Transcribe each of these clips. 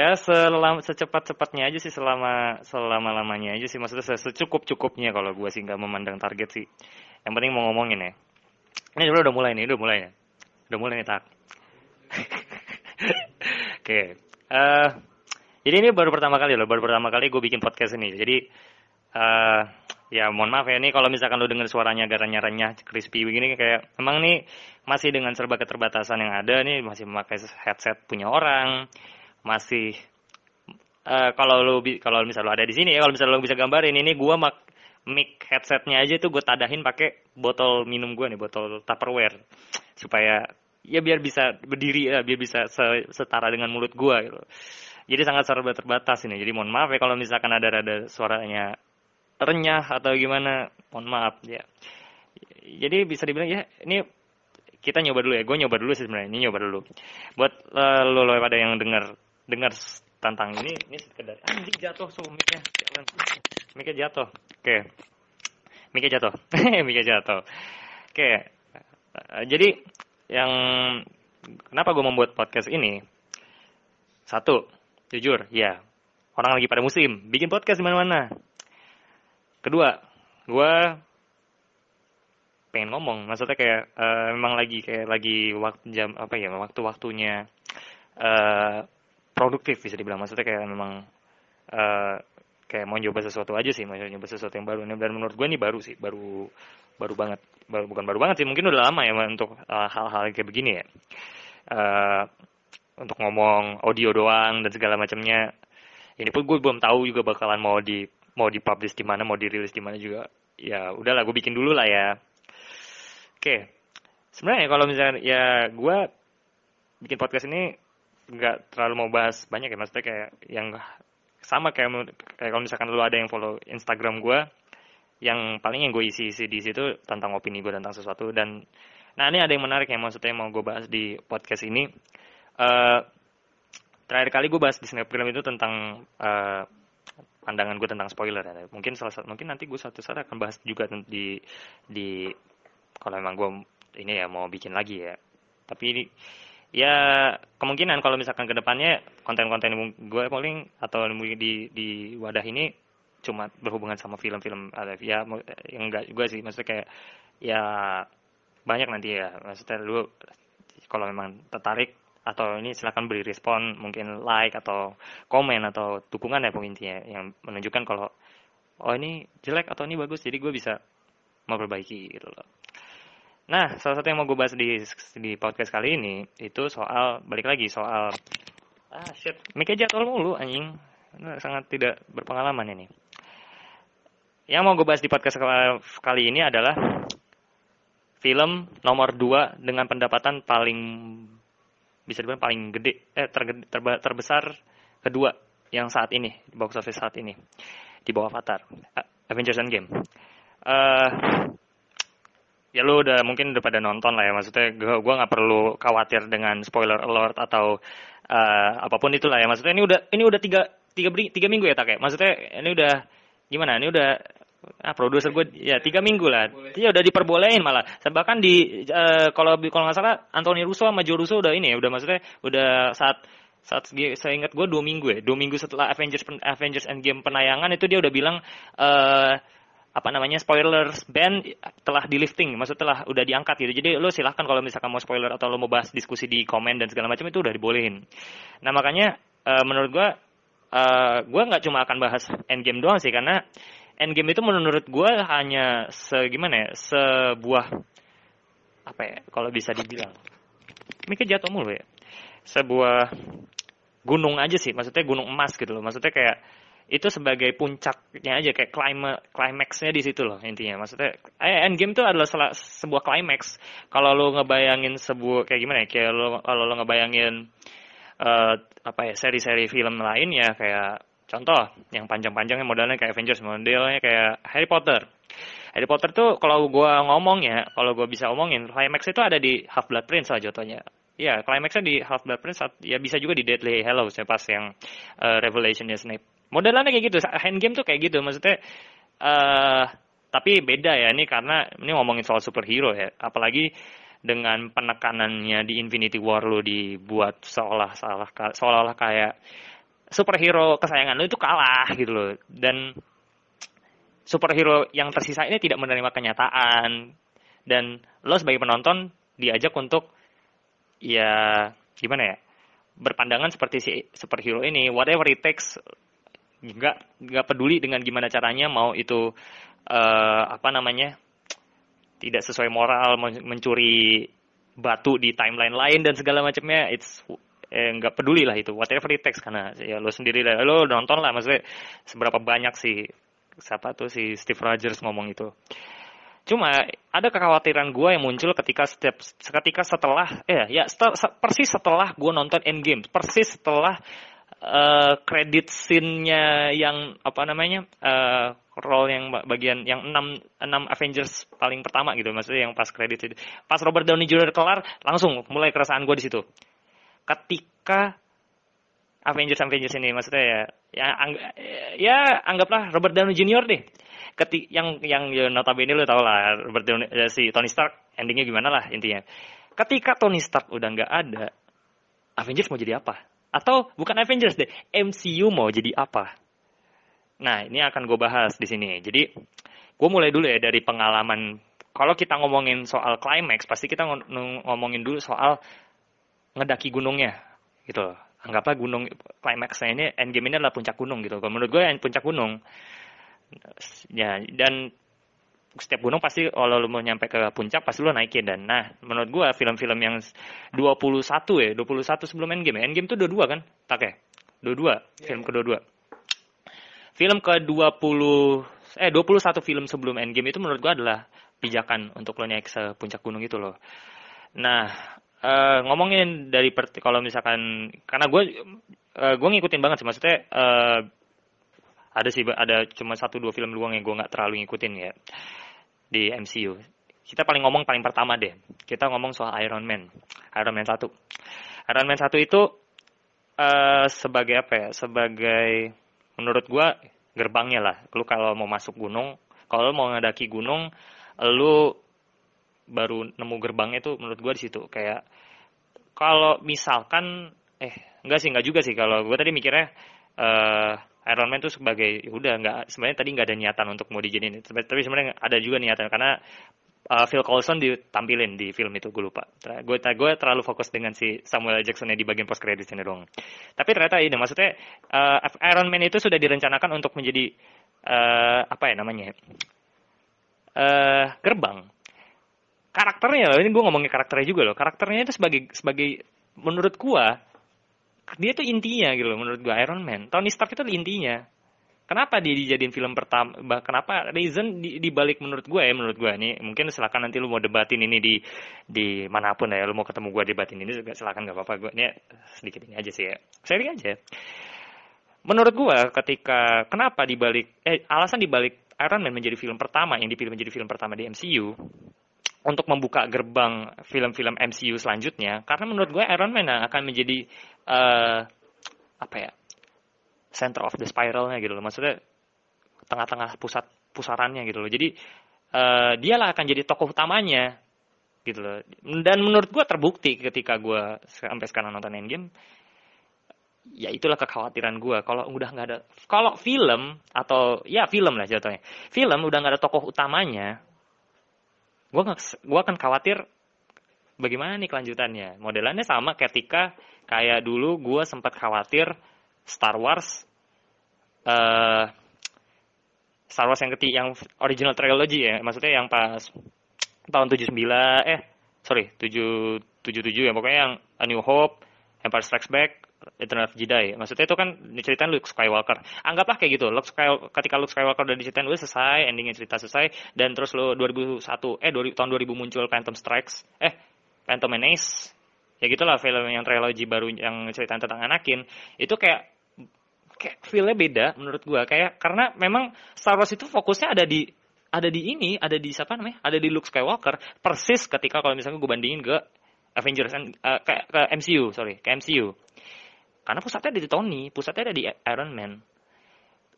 Ya selama secepat-cepatnya aja sih selama selama lamanya aja sih maksudnya secukup cukupnya kalau gue sih nggak memandang target sih. Yang penting mau ngomongin ya. Ini udah udah mulai nih, udah mulai ya. Udah mulai nih tak. Oke. Okay. Uh, eh, jadi ini baru pertama kali loh, baru pertama kali gue bikin podcast ini. Jadi uh, ya mohon maaf ya ini kalau misalkan lo denger suaranya agak renyah-renyah, crispy begini kayak emang nih masih dengan serba keterbatasan yang ada nih masih memakai headset punya orang masih uh, kalau lu kalau misal lu ada di sini ya kalau misal lu bisa gambarin ini gua mak mic headsetnya aja tuh gue tadahin pakai botol minum gue nih botol tupperware. Supaya ya biar bisa berdiri ya biar bisa setara dengan mulut gue gitu. Jadi sangat serba terbatas ini. Jadi mohon maaf ya kalau misalkan ada ada suaranya renyah atau gimana mohon maaf ya. Jadi bisa dibilang ya ini kita nyoba dulu ya. Gue nyoba dulu sih sebenarnya ini nyoba dulu. Buat uh, lo lo pada yang dengar dengar tentang ini ini sekedar anjing jatuh so miknya miknya jatuh. Oke. Okay. miknya jatuh. Miknya jatuh. Oke. Okay. jadi yang kenapa gue membuat podcast ini? Satu jujur ya orang lagi pada musim bikin podcast di mana-mana. Kedua gue pengen ngomong. Maksudnya kayak uh, memang lagi kayak lagi waktu jam apa ya waktu waktunya uh, produktif bisa dibilang. Maksudnya kayak memang uh, kayak mau coba sesuatu aja sih mau nyoba sesuatu yang baru. Dan menurut gue ini baru sih baru baru banget. Baru bukan baru banget sih mungkin udah lama ya untuk eh, hal-hal uh, kayak begini ya. Uh, untuk ngomong audio doang dan segala macamnya. Ini pun gue belum tahu juga bakalan mau di mau dipublish di mana mau dirilis di mana juga. Ya udahlah gue bikin dulu lah ya. Oke. Sebenarnya kalau misalnya ya gue bikin podcast ini nggak terlalu mau bahas banyak ya maksudnya kayak yang sama kayak kayak kalau misalkan lu ada yang follow Instagram gue yang paling yang gue isi isi di situ tentang opini gue tentang sesuatu dan nah ini ada yang menarik ya maksudnya mau gue bahas di podcast ini uh, terakhir kali gue bahas di snapgram itu tentang uh, pandangan gue tentang spoiler ya. mungkin salah satu mungkin nanti gue satu saat akan bahas juga di di kalau emang gue ini ya mau bikin lagi ya tapi ya kemungkinan kalau misalkan ke depannya konten-konten gue paling atau di di wadah ini cuma berhubungan sama film-film ada. Ya yang enggak juga sih. Maksudnya kayak ya banyak nanti ya. Maksudnya lu kalau memang tertarik atau ini silahkan beri respon mungkin like atau komen atau dukungan ya intinya yang menunjukkan kalau oh ini jelek atau ini bagus jadi gue bisa memperbaiki gitu loh Nah, salah satu yang mau gue bahas di di podcast kali ini itu soal balik lagi soal ah shit, mic jatuh mulu anjing. Nah, sangat tidak berpengalaman ini. Yang mau gue bahas di podcast kali ini adalah film nomor 2 dengan pendapatan paling bisa dibilang paling gede eh tergede, terba, terbesar kedua yang saat ini di box office saat ini di bawah Avatar Avengers Endgame. Uh, ya lu udah mungkin udah pada nonton lah ya. Maksudnya gue gua nggak perlu khawatir dengan spoiler alert atau uh, apa pun itulah ya. Maksudnya ini udah ini udah tiga tiga tiga minggu ya tak ya maksudnya ini udah gimana? Ini udah ah produser gue ya tiga minggu lah. Dia udah diperbolehin malah. Bahkan di uh, kalau kalau nggak salah Anthony Russo sama Joe Russo udah ini ya udah maksudnya udah saat saat saya ingat gue dua minggu ya. Dua minggu setelah Avengers Avengers Endgame penayangan itu dia udah bilang uh, apa namanya spoiler ban telah di lifting, maksud telah udah diangkat gitu. Jadi lo silahkan kalau misalkan mau spoiler atau lo mau bahas diskusi di komen dan segala macam itu udah dibolehin. Nah makanya uh, menurut gua uh, gua nggak cuma akan bahas endgame doang sih karena endgame itu menurut gua hanya segimana ya sebuah apa ya kalau bisa dibilang mikir jatuh mulu ya sebuah gunung aja sih maksudnya gunung emas gitu loh maksudnya kayak itu sebagai puncaknya aja kayak climaxnya di situ loh intinya. Maksudnya eh, Endgame itu adalah salah, sebuah climax. Kalau lo ngebayangin sebuah kayak gimana ya? Kayak lo kalau lo ngebayangin uh, apa ya seri-seri film lain ya kayak contoh yang panjang-panjangnya modelnya kayak Avengers modelnya kayak Harry Potter. Harry Potter tuh kalau gua ngomong ya kalau gua bisa omongin climax itu ada di Half Blood Prince lah jatuhnya Iya, climaxnya di Half Blood Prince, ya bisa juga di Deadly Hallows ya pas yang uh, Revelationnya Snape modelannya kayak gitu game tuh kayak gitu. Maksudnya uh, tapi beda ya ini karena ini ngomongin soal superhero ya. Apalagi dengan penekanannya di Infinity War lo dibuat seolah salah seolah-olah kayak superhero kesayangan lo itu kalah gitu loh. Dan superhero yang tersisa ini tidak menerima kenyataan. Dan lo sebagai penonton diajak untuk ya gimana ya berpandangan seperti si superhero ini. Whatever it takes nggak nggak peduli dengan gimana caranya mau itu uh, apa namanya tidak sesuai moral mencuri batu di timeline lain dan segala macamnya it's eh, nggak peduli lah itu. Whatever it takes karena ya lo sendiri lah lo nonton lah maksudnya seberapa banyak sih siapa tuh si Steve Rogers ngomong itu. Cuma ada kekhawatiran gue yang muncul ketika setiap ketika setelah eh ya setel, persis setelah gue nonton Endgame persis setelah uh, credit scene-nya yang apa namanya uh, role yang bagian yang enam enam Avengers paling pertama gitu maksudnya yang pas kredit itu pas Robert Downey Jr. kelar langsung mulai keresahan gue di situ ketika Avengers Avengers ini maksudnya ya ya, angg ya anggaplah Robert Downey Jr. deh ketik yang yang ya, notabene lo tau lah Robert Downey ya, si Tony Stark endingnya gimana lah intinya ketika Tony Stark udah nggak ada Avengers mau jadi apa atau bukan Avengers deh MCU mau jadi apa Nah, ini akan gue bahas di sini. Jadi, gue mulai dulu ya dari pengalaman. Kalau kita ngomongin soal climax, pasti kita ngomongin dulu soal ngedaki gunungnya, gitu. Anggaplah gunung climaxnya ini endgame ini adalah puncak gunung gitu. Kalau menurut gue yang puncak gunung, ya dan setiap gunung pasti kalau lo mau nyampe ke puncak pasti lo naikin. Dan nah menurut gue film-film yang 21 ya 21 sebelum endgame ya. Endgame tuh 22 kan? Tak ya? 22 yeah. film kedua-dua. Film ke-20 eh 21 film sebelum Endgame itu menurut gua adalah pijakan untuk lo naik ke puncak gunung itu loh. Nah, uh, ngomongin dari kalau misalkan karena gue uh, gue ngikutin banget sih. Maksudnya uh, ada sih ada cuma satu dua film doang yang gue nggak terlalu ngikutin ya di MCU. Kita paling ngomong paling pertama deh. Kita ngomong soal Iron Man. Iron Man 1. Iron Man 1 itu uh, sebagai apa ya? Sebagai menurut gua gerbangnya lah lu kalau mau masuk gunung kalau mau ngedaki gunung lu baru nemu gerbangnya tuh menurut gua di situ kayak kalau misalkan eh enggak sih enggak juga sih kalau gua tadi mikirnya uh, Iron Man tuh sebagai ya udah nggak sebenarnya tadi nggak ada niatan untuk mau dijadiin tapi sebenarnya ada juga niatan karena uh, Phil Coulson ditampilin di film itu gue lupa. Gue gue terlalu fokus dengan si Samuel Jackson di bagian post credit ini dong. Tapi ternyata ini maksudnya uh, Iron Man itu sudah direncanakan untuk menjadi uh, apa ya namanya? Uh, gerbang. Karakternya loh, ini gue ngomongin karakternya juga loh. Karakternya itu sebagai sebagai menurut gue dia itu intinya gitu loh menurut gue Iron Man. Tony Stark itu intinya Kenapa dia dijadiin film pertama? Kenapa reason di, di balik menurut gue ya menurut gue nih mungkin silakan nanti lu mau debatin ini di di mana pun ya lu mau ketemu gue debatin ini juga silakan gak apa-apa gue ini sedikit ini aja sih ya sharing aja. Menurut gue ketika kenapa di balik eh alasan di balik Iron Man menjadi film pertama yang dipilih menjadi film pertama di MCU untuk membuka gerbang film-film MCU selanjutnya karena menurut gue Iron Man akan menjadi uh, apa ya center of the spiralnya gitu loh. Maksudnya tengah-tengah pusat pusarannya gitu loh. Jadi uh, dialah akan jadi tokoh utamanya gitu loh. Dan menurut gue terbukti ketika gue sampai sekarang nonton Endgame ya itulah kekhawatiran gue. Kalau udah nggak ada kalau film atau ya film lah jatuhnya. Film udah nggak ada tokoh utamanya gue gue akan khawatir bagaimana nih kelanjutannya. Modelannya sama ketika kayak dulu gue sempat khawatir Star Wars uh, Star Wars yang ketiga yang original trilogy ya maksudnya yang pas tahun 79 eh sorry 777 ya pokoknya yang A New Hope Empire Strikes Back Return of Jedi. Maksudnya itu kan diceritain Luke Skywalker. Anggaplah kayak gitu Luke Skywalker, ketika Luke Skywalker udah diceritain udah selesai endingnya cerita selesai dan terus lo 2001 eh 2000, tahun 2000 muncul Phantom Strikes eh Phantom Menace. Ya gitulah film yang trilogy baru yang ceritain tentang Anakin. Itu kayak kayak feelnya beda menurut gua. Kayak karena memang Star Wars itu fokusnya ada di ada di ini ada di siapa namanya? Ada di Luke Skywalker. Persis ketika kalau misalnya gue bandingin ke Avengers uh, ke, ke MCU sorry ke MCU karena pusatnya ada di Tony pusatnya ada di Iron Man.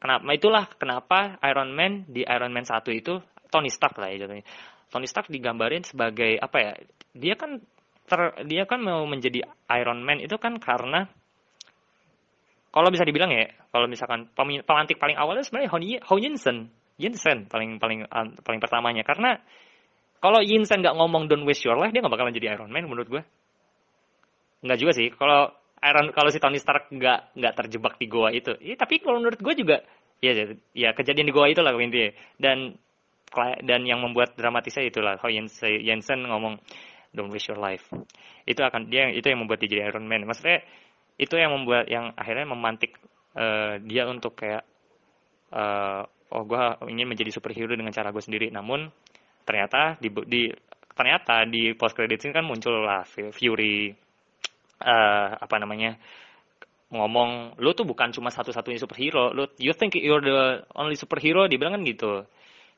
Kenapa itulah kenapa Iron Man di Iron Man 1 itu Tony Stark lah ya jatuhnya. Tony Stark digambarin sebagai apa ya dia kan ter, dia kan mau menjadi Iron Man itu kan karena kalau bisa dibilang ya kalau misalkan pemantik paling awalnya sebenarnya Ho Yinsen Yinsen paling paling paling pertamanya. Karena kalau Yinsen nggak ngomong don't waste your life dia nggak bakalan jadi Iron Man menurut gue nggak juga sih kalau Iron kalau si Tony Stark nggak nggak terjebak di goa itu. Ya, tapi kalau menurut gue juga ya ya kejadian di goa itu lah intinya dan dan yang membuat dramatisnya itulah Ho Jensen ngomong don't waste your life. Itu akan dia itu yang membuat dia jadi Iron Man. Maksudnya itu yang membuat yang akhirnya memantik uh, dia untuk kayak uh, oh gue ingin menjadi superhero dengan cara gue sendiri. Namun ternyata di, di ternyata di post credit scene kan muncul lah Fury uh, apa namanya ngomong lu tuh bukan cuma satu-satunya superhero. Lu you think you're the only superhero? Dibilang kan gitu.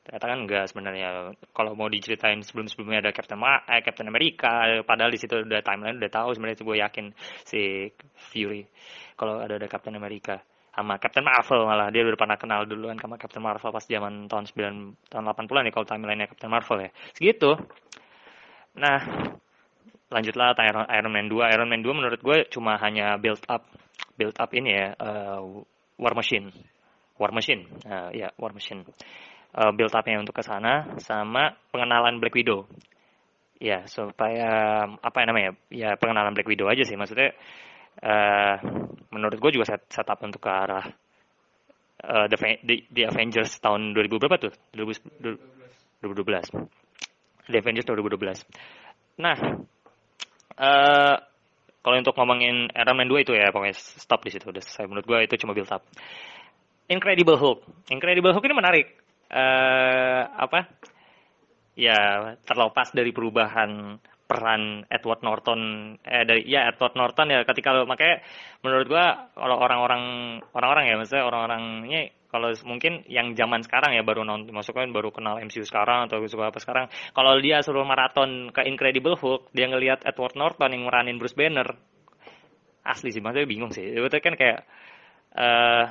Ternyata kan enggak sebenarnya. Kalau mau diceritain sebelum-sebelumnya ada Captain Ma eh, Captain America padahal di situ udah timeline udah tahu sebenarnya gue yakin si Fury kalau ada ada Captain America sama Captain Marvel malah. Dia udah pernah kenal duluan sama Captain Marvel pas zaman tahun 9 tahun 80-an ya kalau timelinenya Captain Marvel ya. Segitu. Nah lanjutlah Iron, Iron Man 2 Iron Man 2 menurut gue cuma hanya build up build up ini ya uh, War Machine. War Machine uh, ya War Machine. Uh, build upnya untuk ke sana sama pengenalan Black Widow. Ya supaya apa namanya ya pengenalan Black Widow aja sih. Maksudnya uh, menurut gue juga set setup untuk ke arah uh, the, the, the Avengers tahun 2000 berapa tuh? 2012 The Avengers 2012 nah uh, kalau untuk ngomongin Iron Man 2 itu ya pokoknya stop di situ. Udah selesai. Menurut gue itu cuma build up. Incredible Hulk. Incredible Hulk ini menarik. Uh, apa? Ya terlepas dari perubahan peran Edward Norton eh dari ya Edward Norton ya ketika makanya menurut gua kalau orang-orang orang-orang ya maksudnya orang-orangnya kalau mungkin yang zaman sekarang ya baru nonton masukkan baru kenal MCU sekarang atau suka apa sekarang. Kalau dia suruh maraton ke Incredible Hulk dia ngelihat Edward Norton yang meranin Bruce Banner. Asli sih maksudnya bingung sih. Itu kan kayak uh,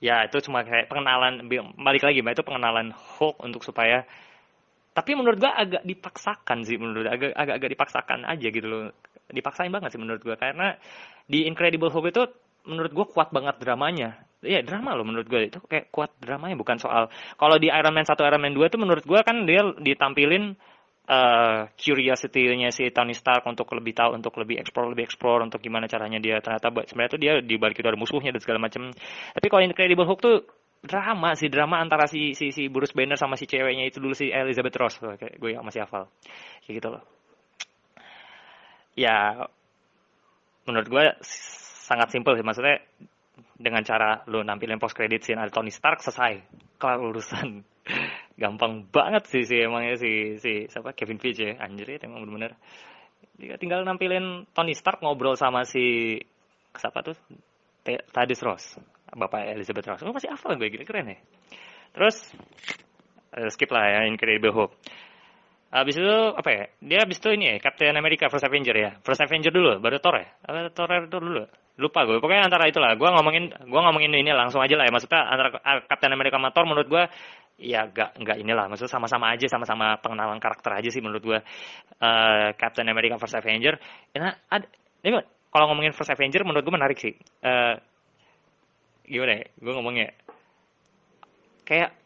ya itu cuma kayak pengenalan balik lagi mbak itu pengenalan Hulk untuk supaya tapi menurut gua agak dipaksakan sih menurut agak agak agak dipaksakan aja gitu loh. Dipaksain banget sih menurut gua karena di Incredible Hulk itu menurut gua kuat banget dramanya. Iya drama loh menurut gue itu kayak kuat dramanya bukan soal. Kalau di Iron Man 1 Iron Man 2 itu menurut gue kan dia ditampilin uh, curiosity-nya si Tony Stark untuk lebih tahu, untuk lebih explore, lebih explore untuk gimana caranya dia ternyata sebenarnya tuh dia di balik itu ada musuhnya dan segala macam. Tapi kalau Incredible Hulk tuh drama sih drama antara si si si Bruce Banner sama si ceweknya itu dulu si Elizabeth Ross. Kayak gue masih hafal. Kayak gitu loh. Ya menurut gue sangat simpel sih. Maksudnya dengan cara lo nampilin post credit scene ada Tony Stark selesai. Kelar urusan. Gampang banget sih sih emangnya si si siapa? Kevin Feige ya? Anjir ya emang bener-bener. Tinggal nampilin Tony Stark ngobrol sama si siapa tuh? Thaddeus Ross. Bapak Elizabeth Ross. Oh masih hafal gue gini keren ya terus uh, skip lah ya Incredible Hulk Habis itu apa ya? Dia habis itu ini ya, Captain America First Avenger ya. First Avenger dulu, baru Thor ya. Apa Thor itu dulu? Lupa gue. Pokoknya antara itulah. Gue ngomongin gue ngomongin ini langsung aja lah ya. Maksudnya antara ah, Captain America sama Thor menurut gue ya gak nggak inilah maksudnya sama-sama aja sama-sama pengenalan karakter aja sih menurut gue uh, Captain America First Avenger nah ada ini kalau ngomongin First Avenger menurut gue menarik sih uh, gimana ya gue ngomongnya kayak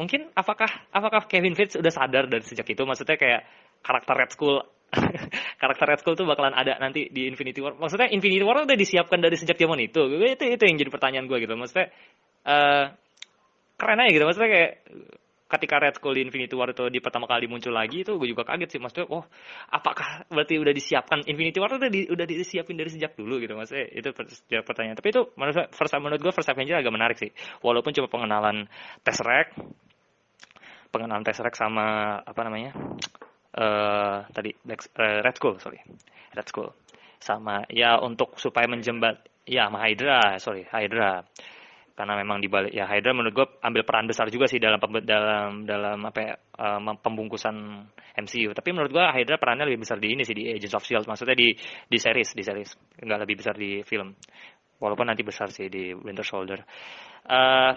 mungkin apakah apakah Kevin Feige udah sadar dari sejak itu? Maksudnya kayak karakter Red Skull karakter Red Skull tuh bakalan ada nanti di Infinity War. Maksudnya Infinity War udah disiapkan dari sejak zaman itu. Itu itu yang jadi pertanyaan gue gitu. Maksudnya uh, keren aja gitu. Maksudnya kayak ketika Red Skull di Infinity War itu di pertama kali muncul lagi itu gue juga kaget sih. Maksudnya oh apakah berarti udah disiapkan? Infinity War udah di, udah disiapin dari sejak dulu gitu. Maksudnya itu pertanyaan. Tapi itu menurut first menurut gue first Avenger agak menarik sih. Walaupun cuma pengenalan Tesseract pengenalan Tesseract sama apa namanya uh, tadi Black, uh, Red Skull sorry. Red Skull. Sama ya untuk supaya menjembat ya sama Hydra sorry Hydra. Karena memang dibalik ya Hydra menurut gue ambil peran besar juga sih dalam dalam dalam apa ya, um, pembungkusan MCU tapi menurut gue Hydra perannya lebih besar di ini sih di Agents of Shield maksudnya di di series di series. Nggak lebih besar di film. Walaupun nanti besar sih di Winter Soldier. Uh,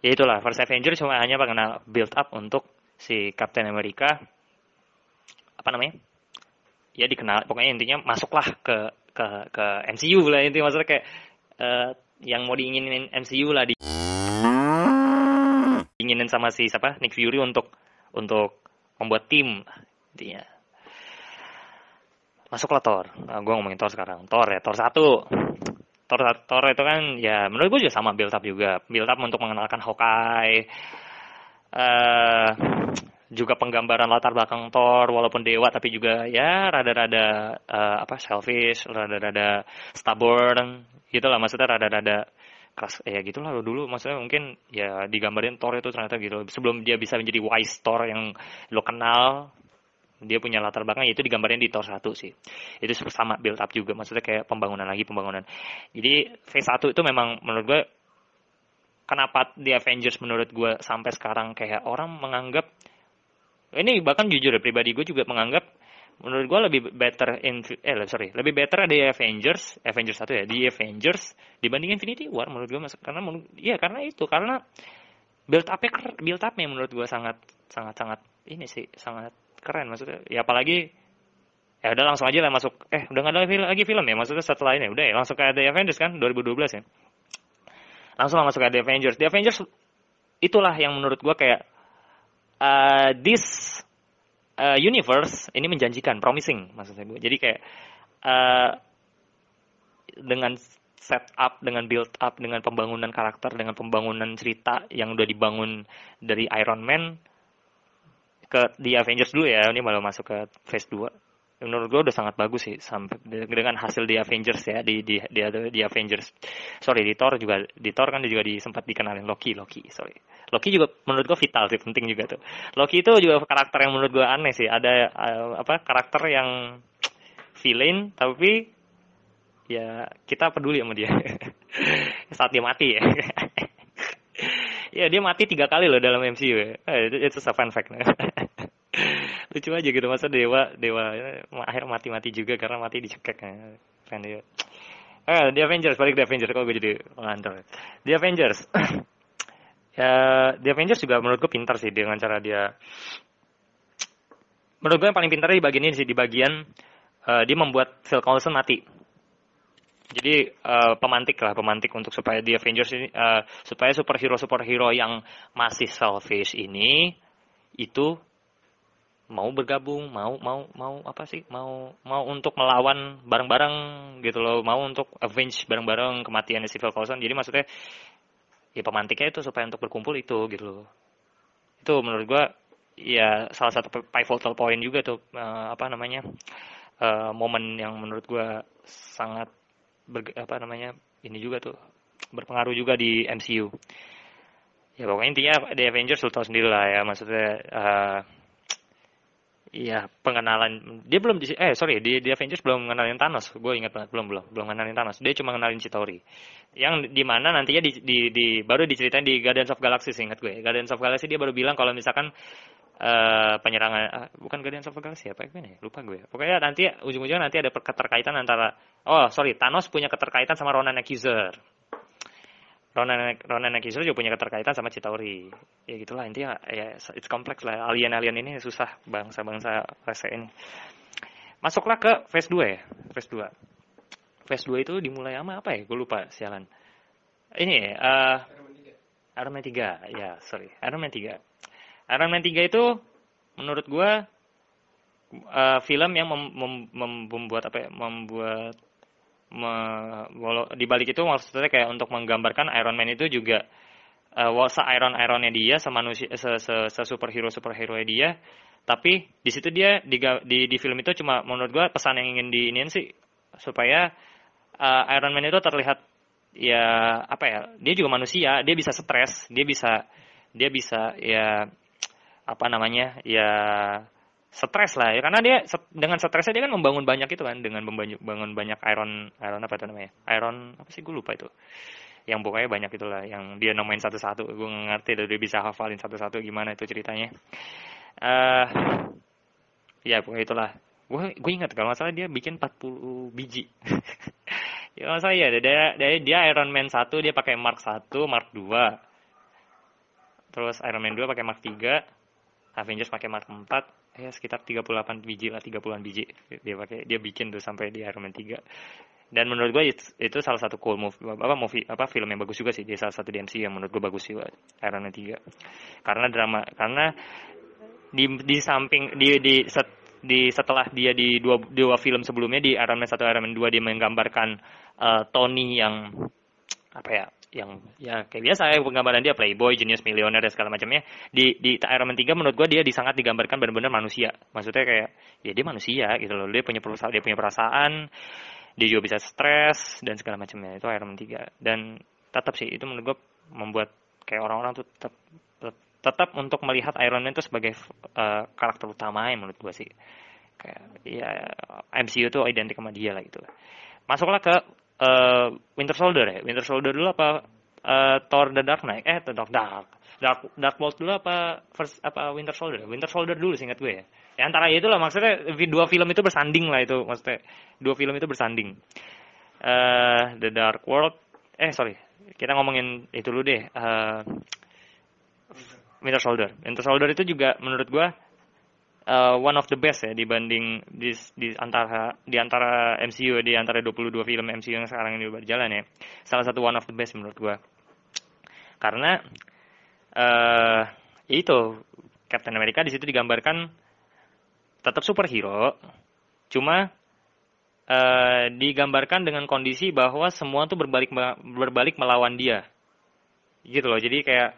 ya itulah First Avenger cuma hanya mengenal build up untuk si Captain America apa namanya ya dikenal pokoknya intinya masuklah ke ke ke MCU lah intinya maksudnya kayak uh, yang mau diinginin MCU lah di inginin sama si siapa Nick Fury untuk untuk membuat tim intinya. Masuklah Thor. Nah, gue ngomongin Thor sekarang. Thor ya Thor satu Thor Thor itu kan ya menurut gue juga sama build up juga. Build up untuk mengenalkan Hawkeye uh, juga penggambaran latar belakang Thor walaupun dewa tapi juga ya rada-rada uh, apa selfish, rada-rada stubborn gitu lah maksudnya rada-rada keras ya gitulah. Dulu maksudnya mungkin ya digambarin Thor itu ternyata gitu. Sebelum dia bisa menjadi wise Thor yang lo kenal dia punya latar belakang itu digambarin di Thor 1 sih. Itu sama build up juga maksudnya kayak pembangunan lagi pembangunan. Jadi phase 1 itu memang menurut gue kenapa di Avengers menurut gue sampai sekarang kayak orang menganggap ini bahkan jujur ya pribadi gue juga menganggap menurut gue lebih better in eh sorry lebih better ada Avengers Avengers satu ya di Avengers dibanding Infinity War menurut gue karena menurut iya karena itu karena build up build up menurut gue sangat sangat sangat ini sih sangat keren maksudnya ya apalagi ya udah langsung aja lah masuk eh udah nggak ada film, lagi film ya maksudnya setelah ini udah ya langsung ke The Avengers kan 2012 ya langsung lah masuk ke The Avengers The Avengers itulah yang menurut gue kayak uh, this uh, universe ini menjanjikan, promising maksud saya. Jadi kayak uh, dengan setup, dengan build up, dengan pembangunan karakter, dengan pembangunan cerita yang udah dibangun dari Iron Man ke The Avengers dulu ya, ini malah masuk ke phase 2 menurut gue udah sangat bagus sih sampai dengan hasil di Avengers ya di di di, di Avengers. Sorry di Thor juga di Thor kan juga di, sempat dikenalin Loki Loki sorry. Loki juga menurut gue vital sih penting juga tuh. Loki itu juga karakter yang menurut gue aneh sih ada uh, apa karakter yang villain tapi ya kita peduli sama dia. Saat dia mati ya. Ya dia mati tiga kali loh dalam MCU ya. Eh, itu a fun fact lucu aja gitu masa dewa dewa ya, akhir mati mati juga karena mati dicekek kan kan dia. Eh The Avengers balik The Avengers kalau gue jadi pengantar The Avengers ya The Avengers juga menurut gue pintar sih dengan cara dia. Menurut gue yang paling pintar di bagian ini sih di bagian uh, dia membuat Phil Coulson mati. Jadi uh, pemantik lah pemantik untuk supaya The Avengers ini uh, supaya superhero superhero yang masih selfish ini itu mau bergabung, mau mau mau apa sih? Mau mau untuk melawan bareng-bareng gitu loh, mau untuk avenge bareng-bareng kematian Civil Coulson. Jadi maksudnya ya pemantiknya itu supaya untuk berkumpul itu gitu loh. Itu menurut gua ya salah satu pivotal point juga tuh uh, apa namanya? Uh, momen yang menurut gua sangat ber, apa namanya? ini juga tuh berpengaruh juga di MCU. Ya pokoknya intinya The Avengers lu tahu sendiri lah ya maksudnya uh, Iya, pengenalan dia belum di eh sorry di, di Avengers belum mengenalin Thanos. Gue ingat banget belum belum belum mengenalin Thanos. Dia cuma mengenalin Chitauri. Yang di mana nantinya di, di, di baru diceritain di Guardians of Galaxy ingat gue. Guardians of Galaxy dia baru bilang kalau misalkan uh, penyerangan uh, bukan Guardians of Galaxy apa ini? Lupa gue. Pokoknya nanti ujung-ujungnya nanti ada keterkaitan antara oh sorry Thanos punya keterkaitan sama Ronan Accuser. Ronan Ronan Akisura juga punya keterkaitan sama Citauri. Ya gitulah intinya ya it's kompleks lah. Alien-alien ini susah bangsa-bangsa rese ini. Masuklah ke phase 2 ya. Phase 2. Phase 2 itu dimulai sama apa ya? Gue lupa sialan. Ini uh, Iron Man 3. Ya, sorry. Iron Man 3. Iron Man 3 itu menurut gue uh, film yang mem, mem, membuat apa ya? Membuat me, di balik itu maksudnya kayak untuk menggambarkan Iron Man itu juga uh, se Iron Ironnya dia semanusia se, se, se superhero superhero dia tapi di situ dia di, di di film itu cuma menurut gua pesan yang ingin diinin sih supaya uh, Iron Man itu terlihat ya apa ya dia juga manusia dia bisa stres dia bisa dia bisa ya apa namanya ya stres lah ya karena dia dengan stresnya dia kan membangun banyak itu kan dengan membangun banyak iron iron apa itu namanya? Iron apa sih? Gue lupa itu. Yang pokoknya banyak itulah yang dia nomain satu-satu. Gue ngerti dia bisa hafalin satu-satu gimana itu ceritanya. Uh, ya pokoknya itulah. Gue gue ingat kalau masalah dia bikin 40 biji. Ya masalah ya dia, dia dia Iron Man satu dia pakai Mark 1 Mark 2 terus Iron Man 2 pakai Mark 3 Avengers pakai Mark 4 ya sekitar 38 biji lah 30-an biji. Dia pakai dia bikin tuh sampai di Iron Man 3 dan menurut gue itu, itu salah satu cool movie apa movie apa film yang bagus juga sih. Dia salah satu DMC yang menurut gue bagus juga Iron Man 3 karena drama karena di di samping di di set, di setelah dia di dua dua film sebelumnya di Iron Man 1 Iron Man 2 dia menggambarkan uh, Tony yang apa ya yang ya kayak biasa ya penggambaran dia playboy, genius, millionaire dan segala macamnya. Di di Iron Man 3 menurut gue dia disangat digambarkan benar-benar manusia. Maksudnya kayak ya dia manusia gitu loh. Dia punya perasaan, dia punya perasaan, dia juga bisa stres dan segala macamnya. Itu Iron Man 3. Dan tetap sih itu menurut gue membuat kayak orang-orang tuh tetap tetap untuk melihat Iron Man itu sebagai uh, karakter utama yang menurut gue sih kayak ya MCU tuh identik sama dia lah gitu. Masuklah ke uh, Winter Soldier ya. Winter Soldier dulu apa uh, Thor The Dark Knight? Eh, The Dark Dark Dark Dark World dulu apa first apa Winter Soldier? Winter Soldier dulu singkat gue ya. Ya antara itu lah maksudnya dua film itu bersanding lah itu maksudnya dua film itu bersanding. Uh, The Dark World eh sorry kita ngomongin itu dulu deh. Uh, Winter Soldier. Winter Soldier itu juga menurut gue uh, one of the best ya dibanding di, di antara di antara MCU di antara 22 film MCU yang sekarang ini berjalan ya. Salah satu one of the best menurut gua. Karena uh, itu Captain America di situ digambarkan tetap superhero, cuma uh, digambarkan dengan kondisi bahwa semua tuh berbalik berbalik melawan dia. Gitu loh. Jadi kayak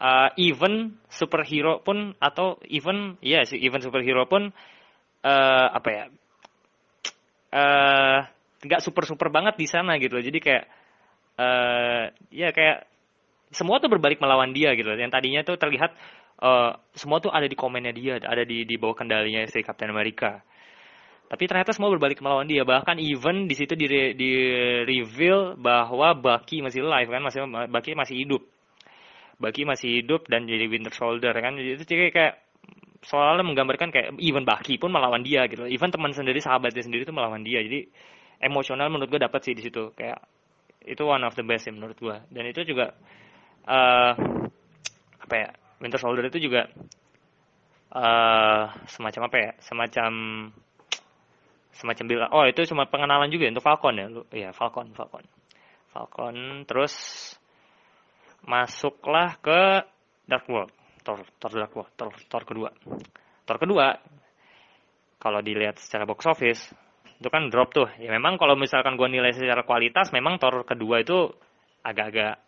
uh, even superhero pun atau even ya sih even superhero pun uh, apa ya uh, nggak super super banget di sana gitu loh. Jadi kayak uh, ya kayak semua tuh berbalik melawan dia gitu loh. Yang tadinya tuh terlihat uh, semua tuh ada di komennya dia ada di di bawah kendalinya si Captain America. Tapi ternyata semua berbalik melawan dia. Bahkan even di situ di, di reveal bahwa Bucky masih live kan masih Bucky masih hidup Baki masih hidup dan jadi Winter Soldier kan? Itu kayak kayak soalnya menggambarkan kayak even Baki pun melawan dia gitu. Even teman sendiri sahabatnya sendiri itu melawan dia. Jadi emosional menurut gue dapat sih di situ. Kayak itu one of the best sih menurut gue dan itu juga uh, apa ya Winter Soldier itu juga uh, semacam apa ya semacam semacam bilang oh itu cuma pengenalan juga ya untuk Falcon ya lu ya Falcon Falcon. Falcon terus masuklah ke Dark World, Thor, Thor Dark World, Thor, Thor kedua. Thor kedua, kalau dilihat secara box office, itu kan drop tuh. Ya memang kalau misalkan gua nilai secara kualitas, memang Thor kedua itu agak-agak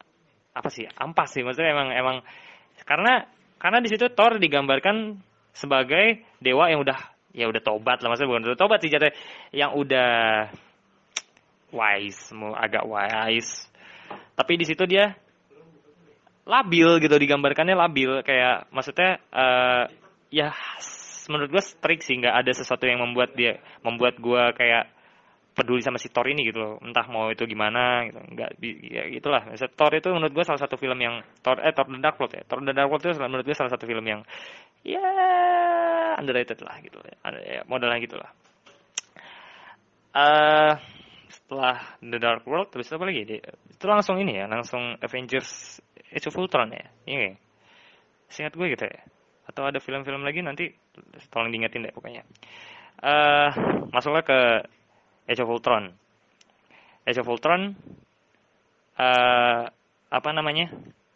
apa sih ampas sih maksudnya emang emang karena karena di situ Thor digambarkan sebagai dewa yang udah ya udah tobat lah maksudnya bukan udah tobat sih jatuh yang udah wise mau agak wise tapi di situ dia labil gitu digambarkannya labil. Kayak maksudnya uh, ya menurut gue strict sih nggak ada sesuatu yang membuat dia membuat gue kayak peduli sama si Thor ini gitu loh. Entah mau itu gimana gitu nggak ya gitulah. Misalnya, Thor itu menurut gue salah satu film yang Thor eh Thor the Dark World ya. Thor the Dark World itu menurut gue salah satu film yang ya underrated lah gitu ya modalnya gitulah uh, setelah The Dark World terus apa lagi? Itu langsung ini ya langsung Avengers Age of Ultron ya? Iya singkat gue gitu ya. Atau ada film-film lagi nanti tolong diingetin deh pokoknya. Uh, masuklah ke Age of Ultron. Age of Ultron uh, apa namanya?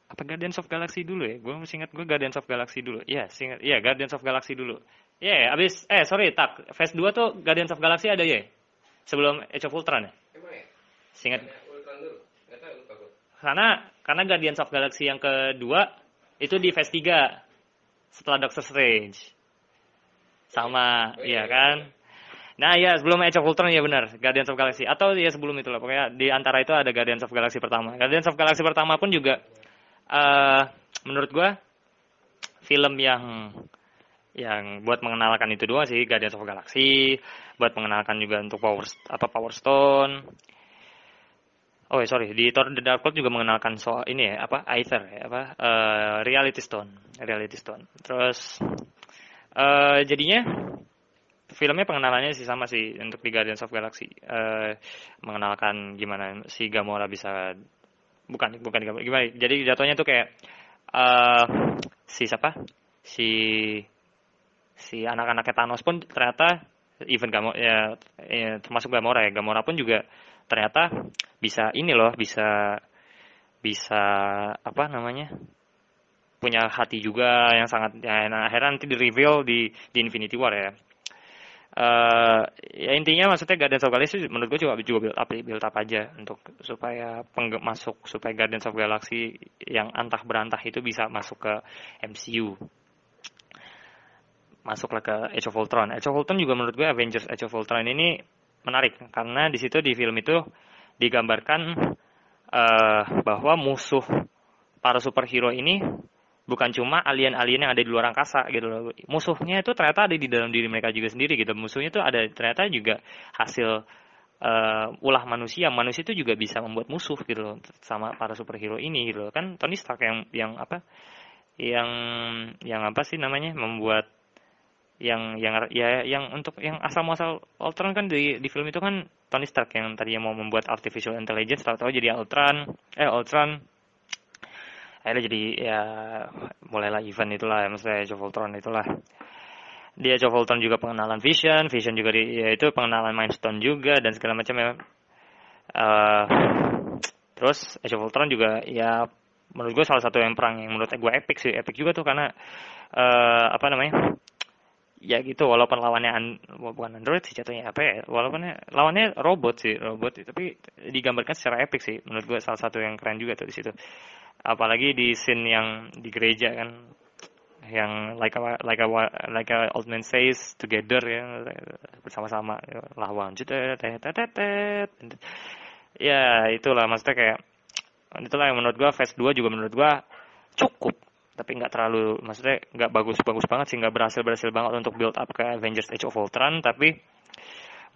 Apa Guardians of Galaxy dulu ya? Gue masih ingat gue Guardians of Galaxy dulu. Ya singkat iya Guardians of Galaxy dulu. Ya yeah, abis eh sorry tak. Phase 2 tuh Guardians of Galaxy ada ya? Sebelum Age of Ultron ya? Singkat karena karena Guardians of Galaxy yang kedua itu di Phase 3 setelah Doctor Strange. Sama, oh, iya, iya kan? Nah ya sebelum Age of Ultron ya benar Guardians of Galaxy atau ya sebelum itu lah pokoknya di antara itu ada Guardians of Galaxy pertama. Guardians of Galaxy pertama pun juga uh, menurut gue film yang yang buat mengenalkan itu doang sih Guardians of Galaxy, buat mengenalkan juga untuk Power apa Power Stone, Oh ya, sorry. Di Thor The Dark World juga mengenalkan soal ini ya apa Aether ya apa uh, Reality Stone Reality Stone. Terus uh, jadinya filmnya pengenalannya sih sama sih untuk di Guardians of Galaxy. Uh, mengenalkan gimana si Gamora bisa bukan bukan gimana jadi jatuhnya tuh kayak uh, si siapa? Si si anak-anaknya Thanos pun ternyata even Gamora ya, ya termasuk Gamora ya. Gamora pun juga ternyata bisa ini loh bisa bisa apa namanya punya hati juga yang sangat ya, nah, akhirnya nanti di reveal di di Infinity War ya. Uh, ya intinya maksudnya Guardians of Galaxy menurut gue juga juga build up build up aja untuk supaya masuk supaya Guardians of Galaxy yang antah berantah itu bisa masuk ke MCU masuklah ke Age of Ultron. Age of Ultron juga menurut gue Avengers Age of Ultron ini menarik karena di situ di film itu digambarkan uh, bahwa musuh para superhero ini bukan cuma alien-alien yang ada di luar angkasa gitu loh. Musuhnya itu ternyata ada di dalam diri mereka juga sendiri gitu. Musuhnya itu ada ternyata juga hasil uh, ulah manusia. Manusia itu juga bisa membuat musuh gitu loh sama para superhero ini gitu loh. Kan Tony Stark yang yang apa? Yang yang apa sih namanya? membuat yang yang ya yang untuk yang asal muasal Ultron kan di di film itu kan Tony Stark yang tadinya mau membuat artificial intelligence tahu-tahu jadi Ultron eh Ultron. Akhirnya jadi ya mulailah event itulah ya maksudnya Age of Ultron itulah. Dia Age Ultron juga pengenalan Vision Vision juga di, ya itu pengenalan Mindstone juga dan segala macam ya. Uh, terus Age Ultron juga ya menurut gue salah satu yang perang yang menurut gue epic sih epic juga tuh karena uh, apa namanya ya gitu walaupun lawannya an, bukan android sih jatuhnya apa ya walaupun lawannya robot sih robot tapi digambarkan secara epic sih menurut gue salah satu yang keren juga tuh di situ. Apalagi di scene yang di gereja kan yang like a, like a, like a old man says together ya bersama-sama ya, lawan ya itulah maksudnya kayak itulah yang menurut gua phase 2 juga menurut gua cukup tapi nggak terlalu maksudnya nggak bagus-bagus banget sih nggak berhasil berhasil banget untuk build up ke Avengers Age of Ultron tapi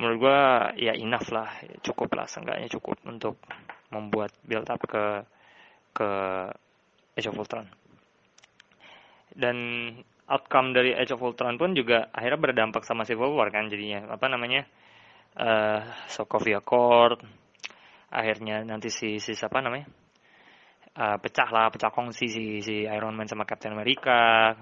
menurut gua ya enough lah cukup lah seenggaknya cukup untuk membuat build up ke ke Age of Ultron. Dan outcome dari Age of Ultron pun juga akhirnya berdampak sama Civil War kan jadinya. Apa namanya? Uh, Sokovia Accord akhirnya nanti si si siapa namanya uh, pecah lah pecah kongsi si si Iron Man sama Captain America.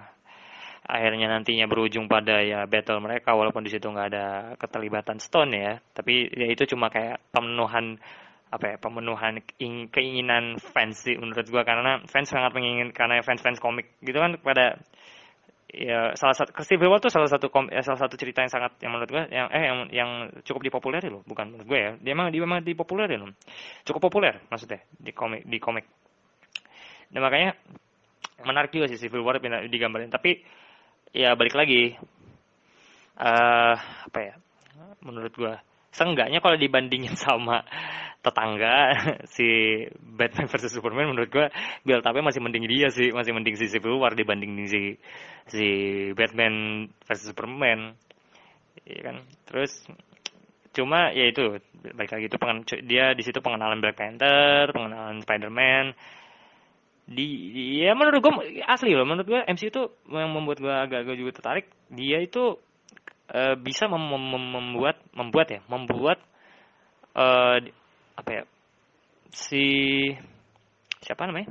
Akhirnya nantinya berujung pada ya battle mereka walaupun di situ nggak ada keterlibatan Stone ya. Tapi ya itu cuma kayak pemenuhan apa ya pemenuhan keinginan fans sih menurut gua. Karena fans sangat menginginkan karena fans fans komik gitu kan pada ya salah satu Civil War tuh salah satu kom, ya, salah satu cerita yang sangat yang menurut gua yang eh yang yang cukup dipopulerin loh. Bukan menurut gue ya. Dia memang dia memang dipopulerin loh. Cukup populer maksudnya di komik di komik dan makanya menarik juga sih Civil War digambarin. Tapi ya balik lagi uh, apa ya menurut gua seenggaknya kalau dibandingin sama tetangga si Batman versus Superman menurut gua build up masih mending dia sih masih mending si Civil War dibanding si si Batman versus Superman. Ya kan? Terus cuma ya itu baik lagi itu pengen, dia di situ pengenalan Black Panther pengenalan Spider-Man di ya menurut gua asli loh. Menurut gua MC itu yang membuat gua agak-agak juga tertarik dia itu uh, bisa mem mem membuat membuat ya membuat uh, apa ya si siapa namanya?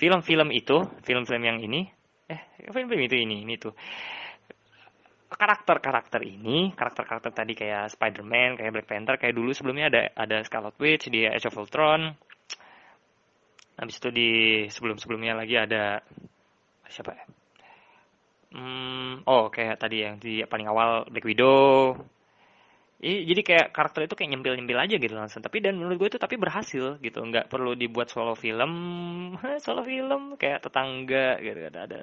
Film-film itu film-film yang ini eh film-film itu ini ini tuh. Karakter-karakter ini karakter-karakter tadi kayak Spider-Man kayak Black Panther kayak dulu sebelumnya ada ada Scarlet Witch di Age of Ultron habis itu di sebelum-sebelumnya lagi ada siapa ya hmm, oh kayak tadi yang di paling awal Black Widow jadi kayak karakter itu kayak nyempil-nyempil aja gitu langsung. Tapi dan menurut gue itu tapi berhasil gitu. Nggak perlu dibuat solo film, solo film kayak tetangga gitu. Ada ada.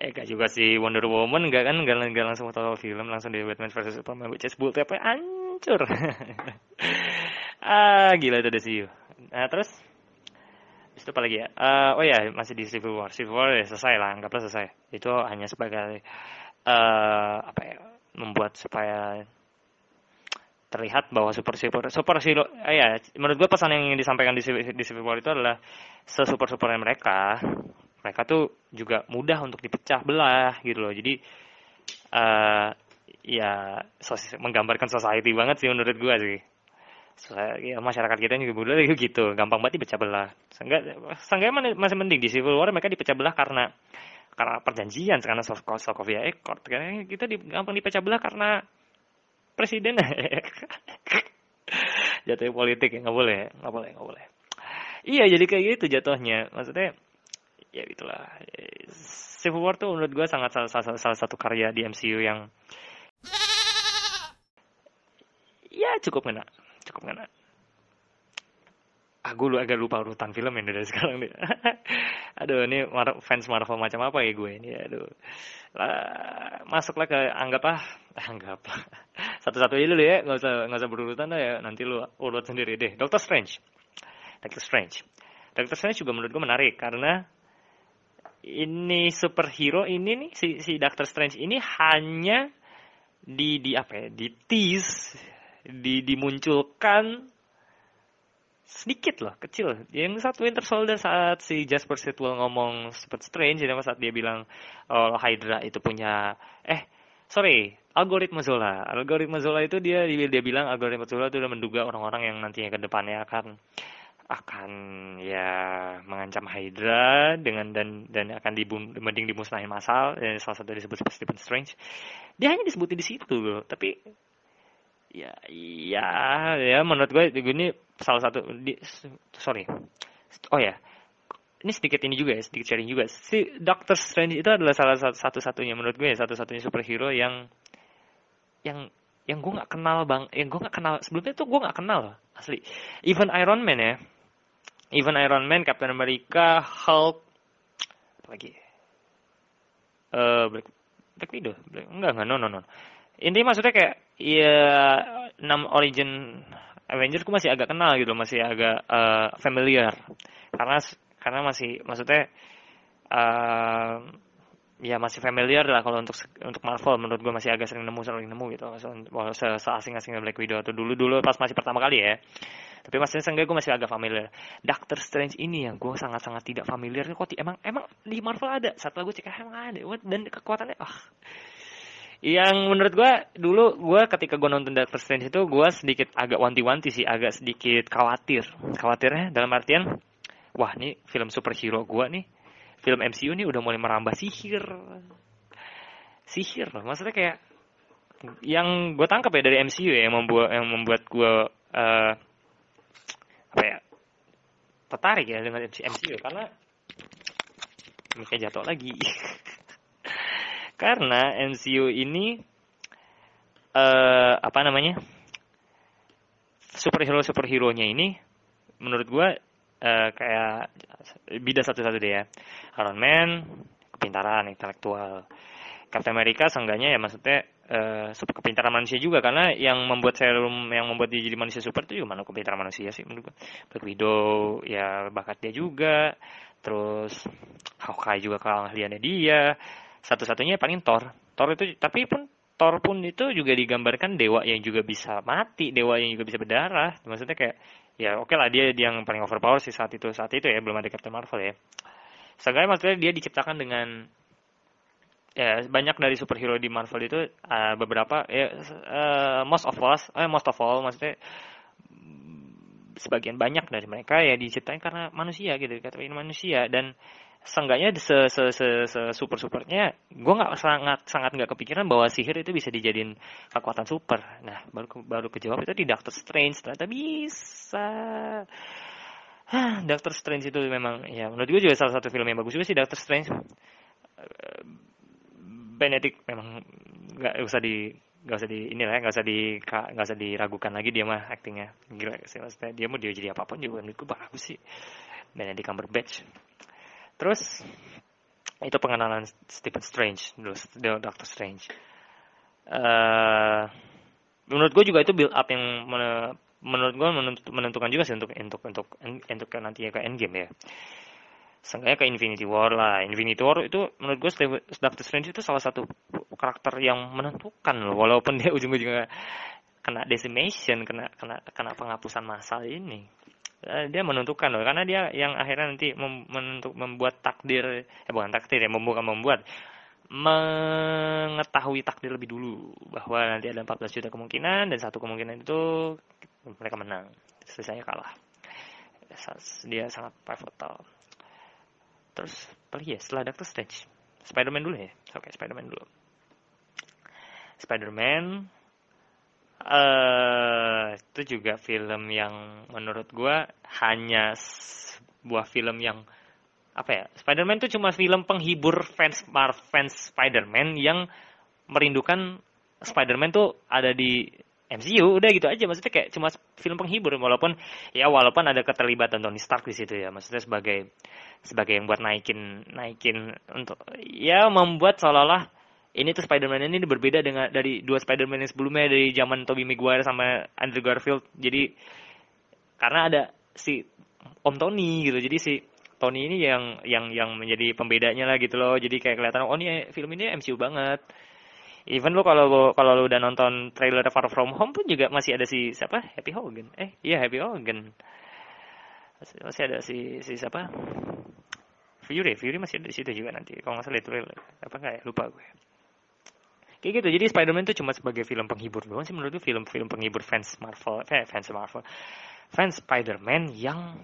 Eh gak juga sih Wonder Woman nggak kan nggak, nggak langsung solo film langsung di Batman versus Superman which is bull apa hancur. ah gila itu sih. Nah terus itu apa lagi ya? Uh, oh ya masih di Civil War. Civil War ya selesai lah, anggaplah selesai. Itu hanya sebagai uh, apa ya? Membuat supaya terlihat bahwa super super super hero eh, ya menurut gue pesan yang ingin disampaikan di, di Civil War itu adalah sesuper supernya mereka mereka tuh juga mudah untuk dipecah belah gitu loh jadi uh, ya sos menggambarkan society banget sih menurut gue sih ya, masyarakat kita juga mudah gitu. Gampang banget dipecah belah. Seenggak seenggaknya masih mending di Civil War mereka dipecah belah karena karena perjanjian karena Sokovia Accord. Karena kita di, gampang dipecah belah karena presiden. Jatuh politik ya nggak boleh nggak boleh nggak boleh. Iya jadi kayak gitu jatuhnya. Maksudnya ya itulah Civil War tuh menurut gue sangat salah, salah, salah satu karya di MCU yang ya cukup ngena cukup ngena. Ah gue agak lupa urutan film ini dari sekarang nih. Aduh ini fans Marvel macam apa ya gue ini? Aduh. Lah, masuklah ke anggap ah anggap. Satu-satu aja dulu ya nggak usah nggak usah berurutan lah ya. Nanti lu urut sendiri deh. Doctor Strange. Doctor Strange. Doctor Strange juga menurut gue menarik karena ini superhero ini nih si si Doctor Strange ini hanya di di apa ya di tease di dimunculkan sedikit loh, kecil. Yang satu Winter Soldier saat si Jasper Sitwell ngomong Super Strange, jadi saat dia bilang oh, Hydra itu punya, eh sorry, algoritma Zola. Algoritma Zola itu dia dia bilang algoritma Zola itu udah menduga orang-orang yang nantinya ke depannya akan akan ya mengancam Hydra dengan dan dan akan dibun, mending dimusnahin masal dan salah satu disebut Stephen Strange dia hanya disebutin di situ loh tapi ya ya ya menurut gue ini salah satu di, sorry. Oh ya ini sedikit ini juga ya sedikit sharing juga. Si Doctor Strange itu adalah salah satu satunya menurut gue ya satu satunya superhero yang yang yang gue nggak kenal bang yang gue nggak kenal sebelumnya tuh gue nggak kenal asli. Even Iron Man ya even Iron Man Captain America Hulk apa lagi? Uh, Black Black Widow Black, enggak enggak no no no. Intinya maksudnya kayak ya enam origin Avengers gue masih agak kenal gitu masih agak uh, familiar. Karena karena masih maksudnya uh, ya masih familiar lah kalau untuk untuk Marvel. Menurut gue masih agak sering nemu sering nemu gitu. Se, se asing Black Widow atau dulu dulu pas masih pertama kali ya. Tapi maksudnya seenggaknya gue masih agak familiar. Doctor Strange ini yang gue sangat sangat tidak familiar. Kok emang emang di Marvel ada? Setelah gue cek ah, emang ada? Dan kekuatannya ah yang menurut gue dulu gue ketika gue nonton Doctor Strange itu gue sedikit agak wanti-wanti sih agak sedikit khawatir. Khawatirnya dalam artian wah ini film superhero gue nih film MCU nih udah mulai merambah sihir. Sihir maksudnya kayak yang gue tangkap ya dari MCU ya yang membuat yang membuat gue uh, apa ya tertarik ya dengan MCU karena kayak jatuh lagi Karena MCU ini uh, apa namanya? superhero superhero-nya ini menurut gue uh, kayak beda satu-satu deh ya. Iron Man kepintaran intelektual. Captain America seenggaknya ya maksudnya uh, super kepintaran manusia juga karena yang membuat serum yang membuat dia jadi manusia super itu juga mana kepintaran manusia sih menurut gue. Black Widow ya bakat dia juga. Terus Hawkeye juga keahliannya dia satu-satunya paling Thor. Thor itu tapi pun Thor pun itu juga digambarkan dewa yang juga bisa mati, dewa yang juga bisa berdarah. Maksudnya kayak ya oke okay lah dia yang paling overpower sih saat itu saat itu ya belum ada Captain Marvel ya. Seenggaknya maksudnya dia diciptakan dengan ya banyak dari superhero di Marvel itu uh, beberapa ya uh, most of us eh most of all maksudnya sebagian banyak dari mereka ya diciptain karena manusia gitu dikatain manusia dan seenggaknya se se se, se super supernya gue nggak sangat sangat nggak kepikiran bahwa sihir itu bisa dijadiin kekuatan super. Nah baru baru kejawab itu di Doctor Strange. Ternyata bisa. Doctor Strange itu memang ya menurut gue juga salah satu film yang bagus juga sih Doctor Strange. Benedict memang nggak usah di nggak usah di ini lah nggak usah di nggak usah diragukan lagi dia mah actingnya gila sih maksudnya dia mau dia jadi apa pun juga menurutku bagus sih. Benedict Cumberbatch Terus itu pengenalan Stephen Strange dulu Doctor Strange. Uh, menurut gue juga itu build up yang menurut gue menentukan juga sih untuk untuk untuk untuk ke nantinya ke Endgame ya. Seenggaknya ke Infinity War lah. Infinity War itu menurut gue Doctor Strange itu salah satu karakter yang menentukan loh. Walaupun dia ujung-ujungnya kena decimation, kena kena kena penghapusan massal ini. Eh, dia menentukan loh karena dia yang akhirnya nanti mem menentuk, membuat takdir eh bukan takdir ya membuka membuat mengetahui takdir lebih dulu bahwa nanti ada 14 juta kemungkinan dan satu kemungkinan itu mereka menang. Selesai kalah. Dia sangat pivotal. Terus apa ya? Setelah Doctor Strange. Spider-Man dulu ya? Oke Spider-Man dulu. Spider-Man uh, itu juga film yang menurut gue hanya sebuah film yang apa ya Spider-Man itu cuma film penghibur fans Marvel fans Spider-Man yang merindukan Spider-Man tuh ada di MCU udah gitu aja. Maksudnya kayak cuma film penghibur walaupun ya walaupun ada keterlibatan Tony Stark di situ ya. Maksudnya sebagai sebagai yang buat naikin naikin untuk ya membuat seolah-olah ini tuh Spider-Man ini berbeda dengan dari dua Spider-Man yang sebelumnya dari zaman Tobey Maguire sama Andrew Garfield. Jadi karena ada si Om Tony gitu. Jadi si Tony ini yang yang yang menjadi pembedanya lah gitu loh. Jadi kayak kelihatan oh ini film ini MCU banget. Even lo kalau kalau lo udah nonton trailer Far From Home pun juga masih ada si siapa? Happy Hogan. Eh iya Happy Hogan. Masih ada si si siapa? Fury. Fury masih ada di situ juga nanti. Kalau nggak salah itu apa nggak ya? Lupa gue kayak gitu jadi Spider-Man itu cuma sebagai film penghibur doang sih menurut film-film penghibur fans Marvel eh, fans Marvel fans Spider-Man yang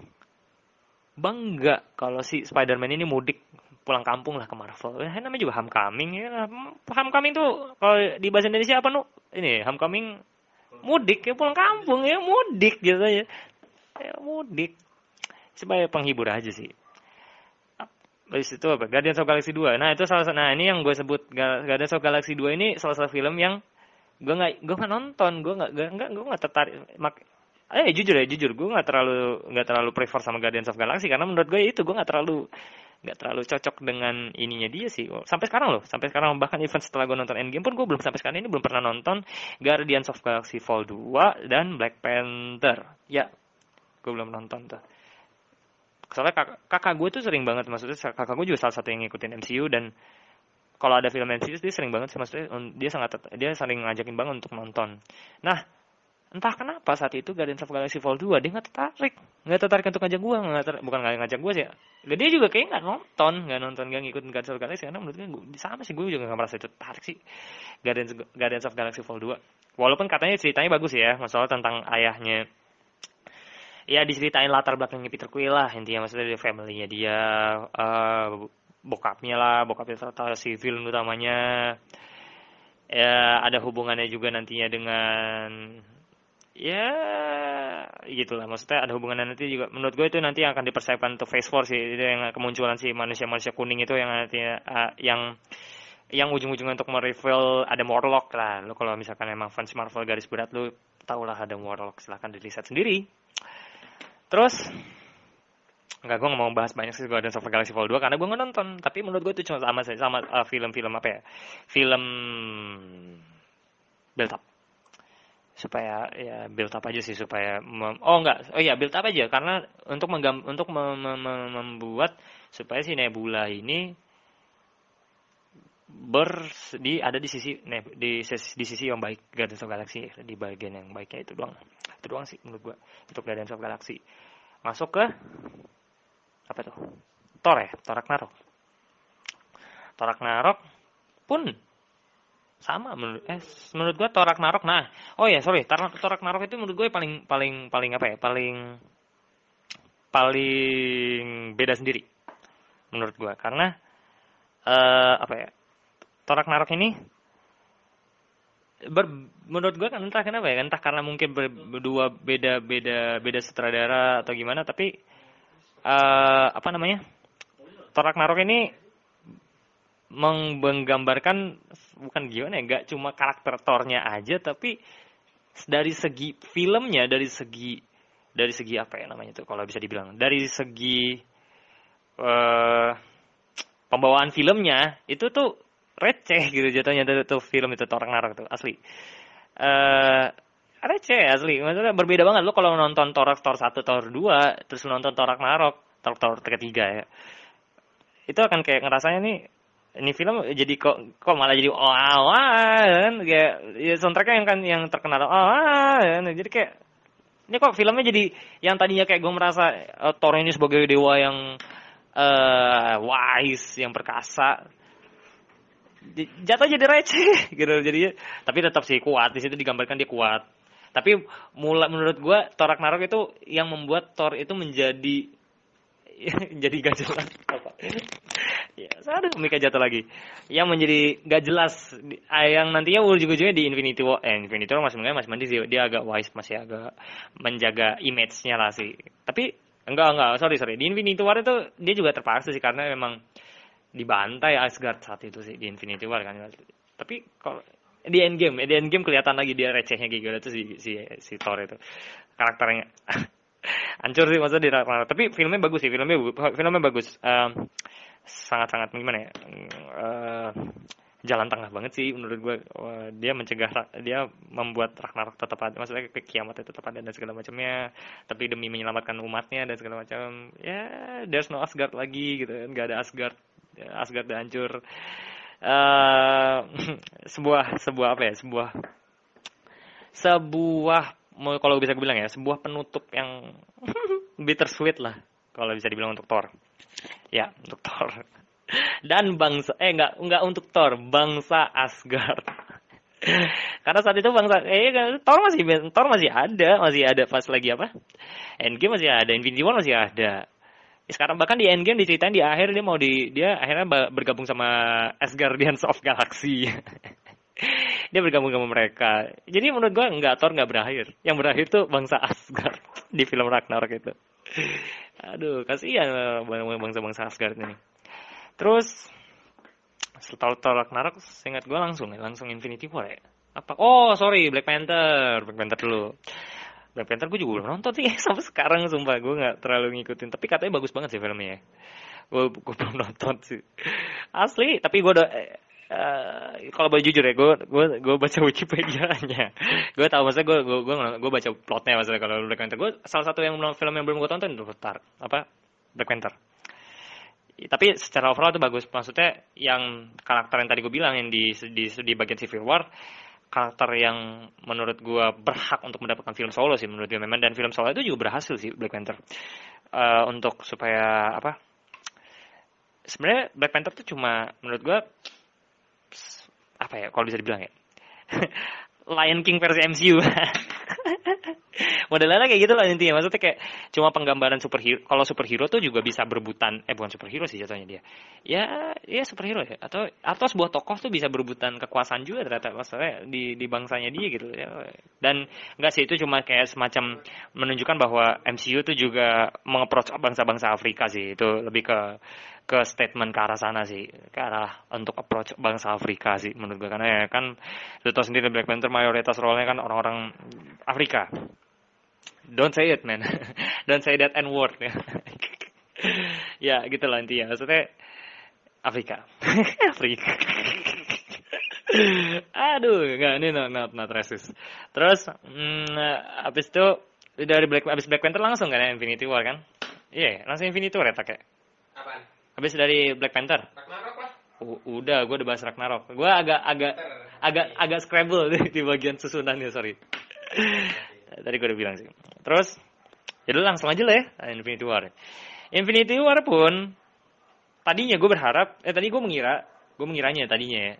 bangga kalau si Spider-Man ini mudik pulang kampung lah ke Marvel. Eh, namanya juga homecoming ya. Homecoming tuh kalau di bahasa Indonesia apa nu? Ini homecoming mudik ya pulang kampung ya mudik gitu aja. Ya mudik. Supaya penghibur aja sih. Habis itu apa? Guardians of Galaxy 2. Nah, itu salah satu nah ini yang gue sebut Guardians of Galaxy 2 ini salah satu film yang gue nggak gue nggak nonton. Gue nggak nggak gue nggak tertarik. Mak eh jujur ya jujur. Gue nggak terlalu nggak terlalu prefer sama Guardians of Galaxy karena menurut gue itu gue nggak terlalu nggak terlalu cocok dengan ininya dia sih. Sampai sekarang loh. Sampai sekarang bahkan event setelah gue nonton Endgame pun gue belum sampai sekarang ini belum pernah nonton Guardians of Galaxy Vol 2 dan Black Panther. Ya gue belum nonton tuh soalnya kakak, kakak gue tuh sering banget maksudnya kakak gue juga salah satu yang ngikutin MCU dan kalau ada film MCU dia sering banget sih maksudnya dia sangat dia sering ngajakin banget untuk nonton. Nah entah kenapa saat itu Guardians of Galaxy Vol 2 dia nggak tertarik. Nggak tertarik untuk ngajak gue nggak ter, bukan nggak ngajak gue sih ya. Dia juga kayak nggak nonton nggak nonton nggak ngikutin Guardians of Galaxy karena menurut gue sama sih gue juga nggak merasa tertarik sih Guardians Guardians of Galaxy Vol 2 walaupun katanya ceritanya bagus ya masalah tentang ayahnya ya diceritain latar belakangnya Peter Quill lah. Intinya maksudnya dari family-nya dia uh, bokapnya lah bokapnya si villain utamanya. Ya ada hubungannya juga nantinya dengan ya gitulah. Maksudnya ada hubungan nanti juga. Menurut gue itu nanti akan dipersiapkan untuk phase 4 sih. Itu yang kemunculan si manusia-manusia kuning itu yang nantinya uh, yang yang ujung-ujungnya untuk mereveal ada Morlock lah. Lo kalau misalkan emang fans Marvel garis berat lo tau lah ada Morlock silahkan dilihat sendiri terus Enggak, gue gak mau bahas banyak sih gue ada Super Galaxy Vol 2 karena gue nggak nonton. Tapi menurut gue itu cuma sama sama uh, film-film apa ya? Film build up supaya ya build up aja sih supaya oh enggak oh ya build up aja karena untuk menggam, untuk mem, mem, membuat supaya si Nebula ini ber di ada di sisi di sisi, di sisi yang baik Guardians of Galaxy di bagian yang baiknya itu doang. Itu doang sih menurut gua untuk Guardians of Galaxy. Masuk ke apa tuh? Thor ya Thor Ragnarok. Thor Ragnarok pun sama menurut eh menurut gua Torak Narok nah oh ya sorry Torak Torak Narok itu menurut gue paling paling paling apa ya paling paling beda sendiri menurut gua. Karena uh, apa ya Torak Narok ini? Ber, menurut gua kan entah kenapa ya entah karena mungkin berdua beda beda beda sutradara atau gimana tapi uh, apa namanya? Torak Narok ini menggambarkan bukan gimana ya nggak cuma karakter Thornya aja tapi dari segi filmnya dari segi dari segi apa ya namanya itu kalau bisa dibilang dari segi uh, pembawaan filmnya itu tuh receh gitu jatuhnya tuh, tuh film itu Thor Ragnarok tuh asli. Uh, receh asli. Maksudnya berbeda banget. Lo kalau nonton Thor Thor satu Thor dua terus nonton Thor Ragnarok Thor Thor ketiga ya. Itu akan kayak ngerasanya nih ini film jadi kok kok malah jadi oh kan kayak ya soundtracknya yang kan yang terkenal oh kan jadi kayak ini kok filmnya jadi yang tadinya kayak gue merasa uh, Thor ini sebagai dewa yang uh, wise yang perkasa jatuh jadi receh gitu. Jadi tapi tetap sih kuat. Di situ digambarkan dia kuat. Tapi mulai menurut gue Thor Ragnarok itu yang membuat Thor itu menjadi jadi gak jelas. Apa ya ada komika jatuh lagi. Yang menjadi gak jelas ah, yang nantinya ujung-ujungnya di Infinity War eh Infinity War masih masih mandi sih. Dia agak wise masih agak menjaga image-nya lah sih. Tapi enggak enggak sorry sorry. Di Infinity War itu dia juga terpaksa sih karena memang dibantai Asgard saat itu sih di Infinity War kan. Tapi kalau di Endgame di Endgame kelihatan lagi dia recehnya gila itu si si si Thor itu. Karakternya hancur sih maksudnya di Ragnarok tapi filmnya bagus sih filmnya filmnya bagus. Um, sangat sangat gimana ya uh, jalan tengah banget sih menurut gue uh, dia mencegah dia membuat Ragnarok tetap ada maksudnya ke kiamat tetap ada dan segala macamnya. Tapi demi menyelamatkan umatnya dan segala macam ya yeah, there's no Asgard lagi gitu kan nggak ada Asgard Asgard udah hancur. Uh, sebuah sebuah apa ya? Sebuah sebuah kalau bisa gue bilang ya sebuah penutup yang bittersweet lah kalau bisa dibilang untuk Thor. Ya untuk Thor. Dan bangsa eh enggak enggak untuk Thor bangsa Asgard. Karena saat itu bangsa eh Thor masih Thor masih ada masih ada pas lagi apa? Endgame masih ada Infinity War masih ada sekarang bahkan di Endgame diceritain di akhir dia mau di dia akhirnya bergabung sama Asgardians of Galaxy dia bergabung sama mereka. Jadi menurut gue nggak Thor nggak berakhir. Yang berakhir tuh bangsa Asgard di film Ragnarok itu. Aduh, kasihan bangsa-bangsa Asgard ini. Terus setelah Thor Ragnarok, seingat gue langsung ya, langsung Infinity War ya. Apa? Oh, sorry, Black Panther. Black Panther dulu. Black Panther gue juga belum nonton sih sampai sekarang sumpah gue nggak terlalu ngikutin. Tapi katanya bagus banget sih filmnya ya. Gue, gue belum nonton sih. Asli, tapi gue udah uh, kalau boleh jujur ya gue gue gue baca Wikipedia-nya gue tahu maksudnya gue gue gue gue baca plotnya maksudnya kalau Black Panther gue salah satu yang film yang belum gue tonton itu Tar apa Black Panther tapi secara overall itu bagus maksudnya yang karakter yang tadi gue bilang yang di di, di bagian Civil War karakter yang menurut gue berhak untuk mendapatkan film solo sih menurut gue memang. Dan film solo itu juga berhasil sih Black Panther. Uh, untuk supaya apa sebenarnya Black Panther itu cuma menurut gue apa ya kalau bisa dibilang ya Lion King versi MCU modelnya kayak gitu lah intinya. Maksudnya kayak cuma penggambaran superhero. Kalau superhero tuh juga bisa berebutan eh bukan superhero sih jatuhnya dia. Ya ya superhero ya. Atau atau sebuah tokoh tuh bisa berebutan kekuasaan juga ternyata maksudnya di di bangsanya dia gitu ya. Dan enggak sih itu cuma kayak semacam menunjukkan bahwa MCU tuh juga mengeproach bangsa-bangsa Afrika sih. Itu lebih ke ke statement ke arah sana sih ke arah untuk approach bangsa Afrika sih menurut gue karena ya kan lu tau sendiri Black Panther mayoritas role-nya kan orang-orang Afrika. Don't say it man. Don't say that n word ya ya gitu lah intinya. Maksudnya Afrika. Afrika. Aduh nggak ini not not, not racist. Terus hmm, abis itu dari Black abis Black Panther langsung kan ya Infinity War kan? Iya yeah, langsung Infinity War ya tak Apaan? Habis dari Black Panther? Ragnarok lah. U udah, gue udah bahas Ragnarok. Gue agak agak agak agak scramble di, di bagian susunannya, sorry. Tadi gue udah bilang sih. Terus, ya udah langsung aja lah ya, Infinity War. Infinity War pun, tadinya gue berharap, eh tadi gue mengira, gue mengiranya tadinya ya.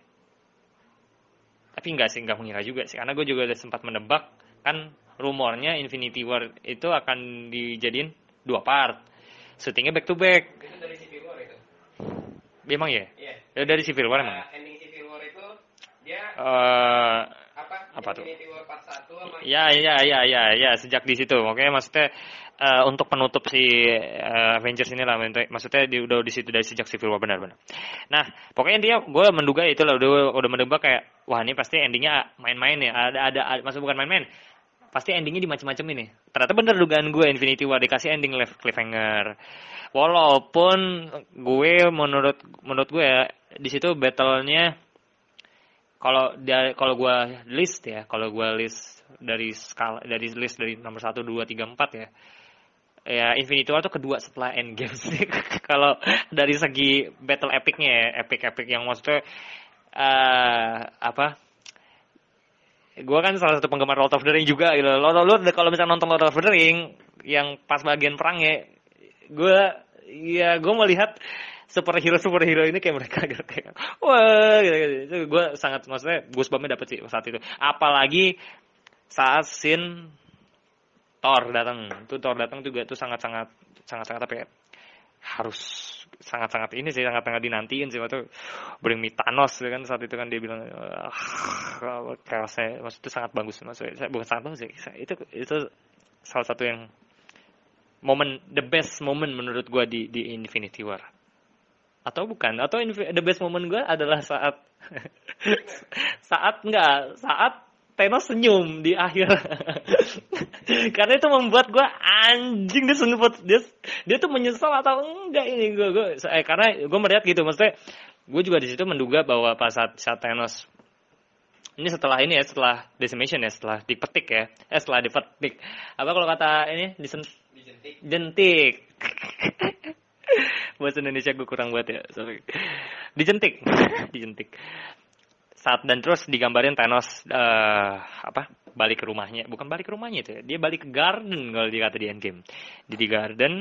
Tapi enggak sih, enggak mengira juga sih. Karena gue juga udah sempat menebak, kan rumornya Infinity War itu akan dijadiin dua part. Syutingnya back to back. Memang ya? Iya. Ya dari Civil War emang. Uh, ending Civil War itu dia uh, apa? Apa tuh? War Part 1 sama Ya, ya, ya, ya, ya, sejak di situ. Makanya maksudnya uh, untuk penutup si uh, Avengers ini lah, maksudnya di, udah di situ dari sejak Civil War benar-benar. Nah, pokoknya dia gue menduga itu lah, udah udah menduga kayak wah ini pasti endingnya main-main ya, ada ada, ada maksud bukan main-main, pasti endingnya di macam-macam ini. Ternyata bener dugaan gue Infinity War dikasih ending cliffhanger. Walaupun gue menurut menurut gue ya di situ battlenya kalau kalau gue list ya, kalau gue list dari skala dari list dari nomor satu dua tiga empat ya. Ya Infinity War tuh kedua setelah Endgame sih. kalau dari segi battle epicnya ya, epic epic yang maksudnya uh, apa gue kan salah satu penggemar Lord of the Ring juga gitu. Lo, lo, lo kalau misalnya nonton Lord of the Ring yang pas bagian perang ya, gue ya gue melihat superhero superhero ini kayak mereka gitu kayak wah gitu, gitu. itu gue sangat maksudnya goosebump dapet sih saat itu. Apalagi saat scene Thor datang, itu Thor datang juga itu sangat sangat sangat sangat apa ya? harus sangat-sangat ini sih sangat-sangat dinantiin sih waktu Bring Me Thanos ya kan saat itu kan dia bilang ah chaosnya maksud itu sangat bagus maksudnya saya bukan sangat bagus sih saya- itu itu salah satu yang momen the best moment menurut gua di di Infinity War. Atau bukan atau the best moment gua adalah saat saat enggak saat Thanos senyum di akhir. Karena itu membuat gua anjing dia sempat dia dia tuh menyesal atau enggak ini. Gua gua eh, karena gua melihat gitu maksudnya gue juga di situ menduga bahwa pas saat, saat Thanos ini setelah ini ya setelah decimation ya setelah dipetik ya. Eh setelah dipetik. Apa kalau kata ini? Disen Dijentik. jentik bahasa Indonesia gue kurang buat ya sorry. Dijentik. Dijentik saat dan terus digambarin Thanos eh apa balik ke rumahnya. Bukan balik ke rumahnya itu ya dia balik ke garden kalau dikata di Endgame. Di di garden.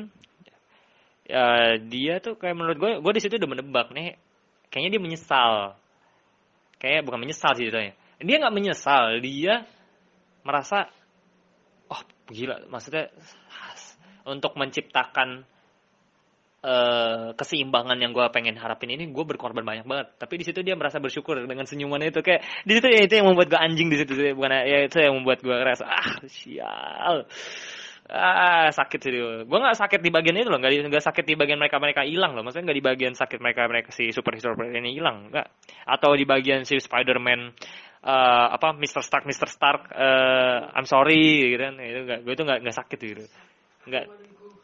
Eh, dia tuh kayak menurut gue gue di situ udah menebak nih kayaknya dia menyesal. Kayak bukan menyesal sih ceritanya dia nggak menyesal dia merasa oh gila maksudnya untuk menciptakan eh, keseimbangan yang gue pengen harapin ini gue berkorban banyak banget. Tapi di situ dia merasa bersyukur dengan senyumannya itu. Kayak di situ ya itu yang membuat gue anjing di situ bukan ya itu yang membuat gue ngerasa ah sial. Ah sakit sih. Gue nggak sakit di bagian itu loh. Nggak nggak sakit di bagian mereka mereka hilang loh. Maksudnya nggak di bagian sakit mereka mereka si super hero ini hilang. Nggak. Atau di bagian si Spider-Man eh, apa Mr. Stark Mr. Stark eh, I'm sorry gitu kan. Itu gue itu nggak nggak sakit gitu. Nggak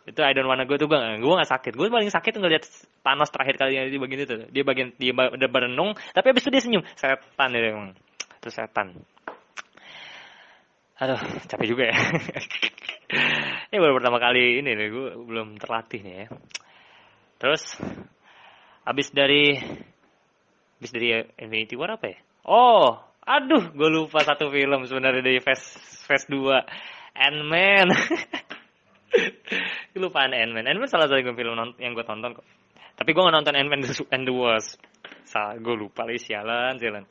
itu I don't wanna go tuh gue gue gak sakit. Gue paling sakit ngeliat Thanos terakhir kalinya di bagian itu dia bagian dia udah berenung tapi abis itu dia senyum. Setan itu emang itu setan. Aduh capek juga ya. Ini baru pertama kali ini nih gue belum terlatih nih ya. Terus abis dari abis dari Infinity War apa ya? Oh aduh gue lupa satu film sebenarnya dari Phase Phase 2 Ant-Man kelupaan Ant-Man. Ant-Man salah satu film yang gue tonton kok. Tapi gue gak nonton Ant-Man and the Wasp. Salah gue lupa lagi sialan sialan.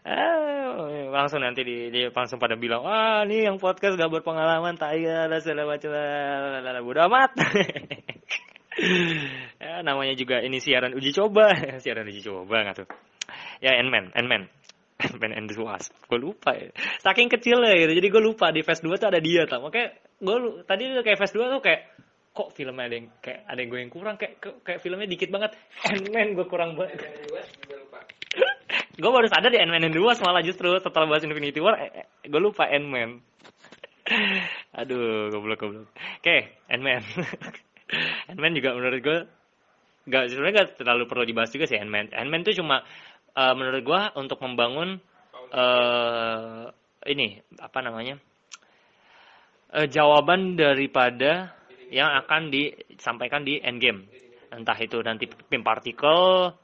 Ah, langsung nanti di, dia langsung pada bilang ah ini yang podcast gak berpengalaman taya lah segala macam lah bodo amat. Ya, namanya juga ini siaran uji coba. Siaran uji coba nggak tuh? Ya Ant-Man Ant-Man and the Wasp. Gue lupa ya. Saking kecil ya gitu jadi gue lupa di Phase 2 tuh ada dia tau. Makanya gue tadi tuh kayak Phase 2 tuh kayak kok filmnya ada yang kayak ada yang gue yang kurang kayak kayak- filmnya dikit banget. Ant-Man gue kurang banget. Gue baru sadar di Ant-Man and the Wasp malah justru setelah bahas Infinity War eh, eh, gue lupa Ant-Man. Aduh goblok goblok. Oke Ant-Man. Ant-Man juga menurut gue gak sebenarnya gak terlalu perlu dibahas juga sih Ant-Man. Ant-Man tuh cuma eh, menurut gue untuk membangun eh ini apa namanya eh, jawaban daripada yang akan disampaikan di Endgame. Entah itu nanti pim particle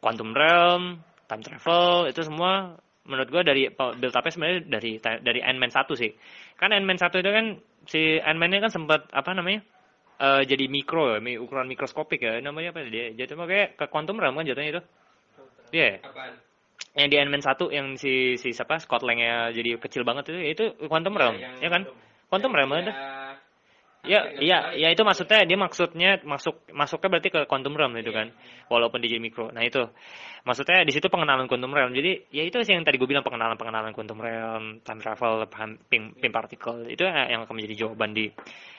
quantum realm time travel itu semua menurut gua dari build up sebenarnya dari dari Ant-Man 1 sih. Kan Ant-Man 1 itu kan si Ant-Man-nya kan sempat apa namanya eh, jadi mikro ya, ukuran mikroskopik ya namanya apa dia? Jadi kayak ke quantum realm kan jatuhnya itu iya Apaan? yang di Ant-Man 1 yang si si siapa Scott Lang-nya jadi kecil banget itu itu quantum realm Yang- ya kan quantum realm Ya, itu Ya, iya, ya itu maksudnya dia maksudnya masuk masuknya berarti ke quantum realm itu kan, walaupun jadi mikro. Nah itu maksudnya di situ pengenalan quantum realm. Jadi ya itu sih yang tadi gue bilang pengenalan pengenalan quantum realm, time travel, paham- pim, pim particle itu yang akan menjadi jawaban di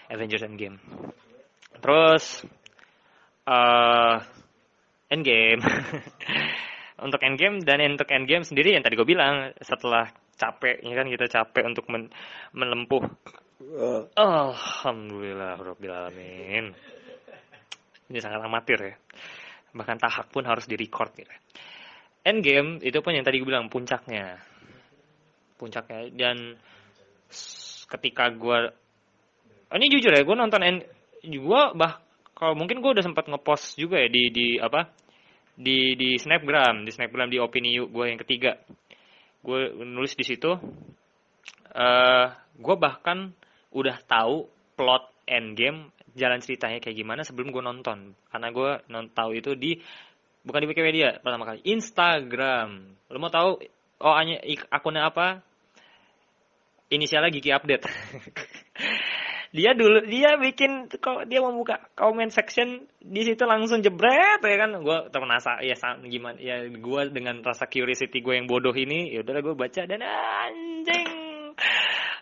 Avengers Endgame. Terus eh Endgame. untuk Endgame dan untuk Endgame sendiri yang tadi gue bilang setelah capek ya kan kita capek untuk men- menempuh Alhamdulillah Rabbil Alamin. Ini sangat amatir ya. Bahkan tahak pun harus direcord gitu. Endgame itu pun yang tadi gue bilang puncaknya. Puncaknya dan ketika gue ini jujur ya gue nonton end gue bah kalau mungkin gue udah sempat ngepost juga ya di di apa di di snapgram di snapgram di opini gue yang ketiga. Gue nulis di situ eh gue bahkan udah tahu plot endgame jalan ceritanya kayak gimana sebelum gue nonton. Karena gue non tahu itu di bukan di Wikipedia pertama kali Instagram. Lo mau tahu oh akunnya apa? Inisialnya Gigi Update dia dulu dia bikin kok dia membuka comment section di situ langsung jebret ya kan? Gue terpenasa ya gimana ya gue dengan rasa curiosity gue yang bodoh ini ya udahlah gue baca dan anjing.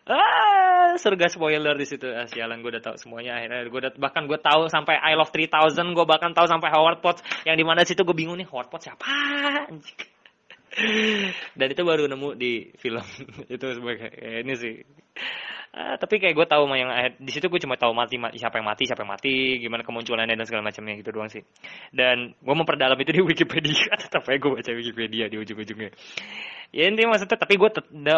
Ah surga spoiler di situ. Ah, sialan gue udah tahu semuanya. Akhirnya gue udah bahkan gue tahu sampai I Love 3000 gue bahkan tahu sampai Howard Potts. Yang di mana situ gue bingung nih Howard Potts siapa? Anjing. Dan itu baru nemu di film. Itu sebagai eh, ini sih ah, tapi kayak gue tahu yang eh, di situ gue cuma tahu mati, mati siapa yang mati siapa yang mati gimana kemunculannya dan segala macamnya gitu doang sih. Dan gue memperdalam itu di Wikipedia tetap aja gue baca Wikipedia di ujung-ujungnya. Ya intinya maksudnya tapi gue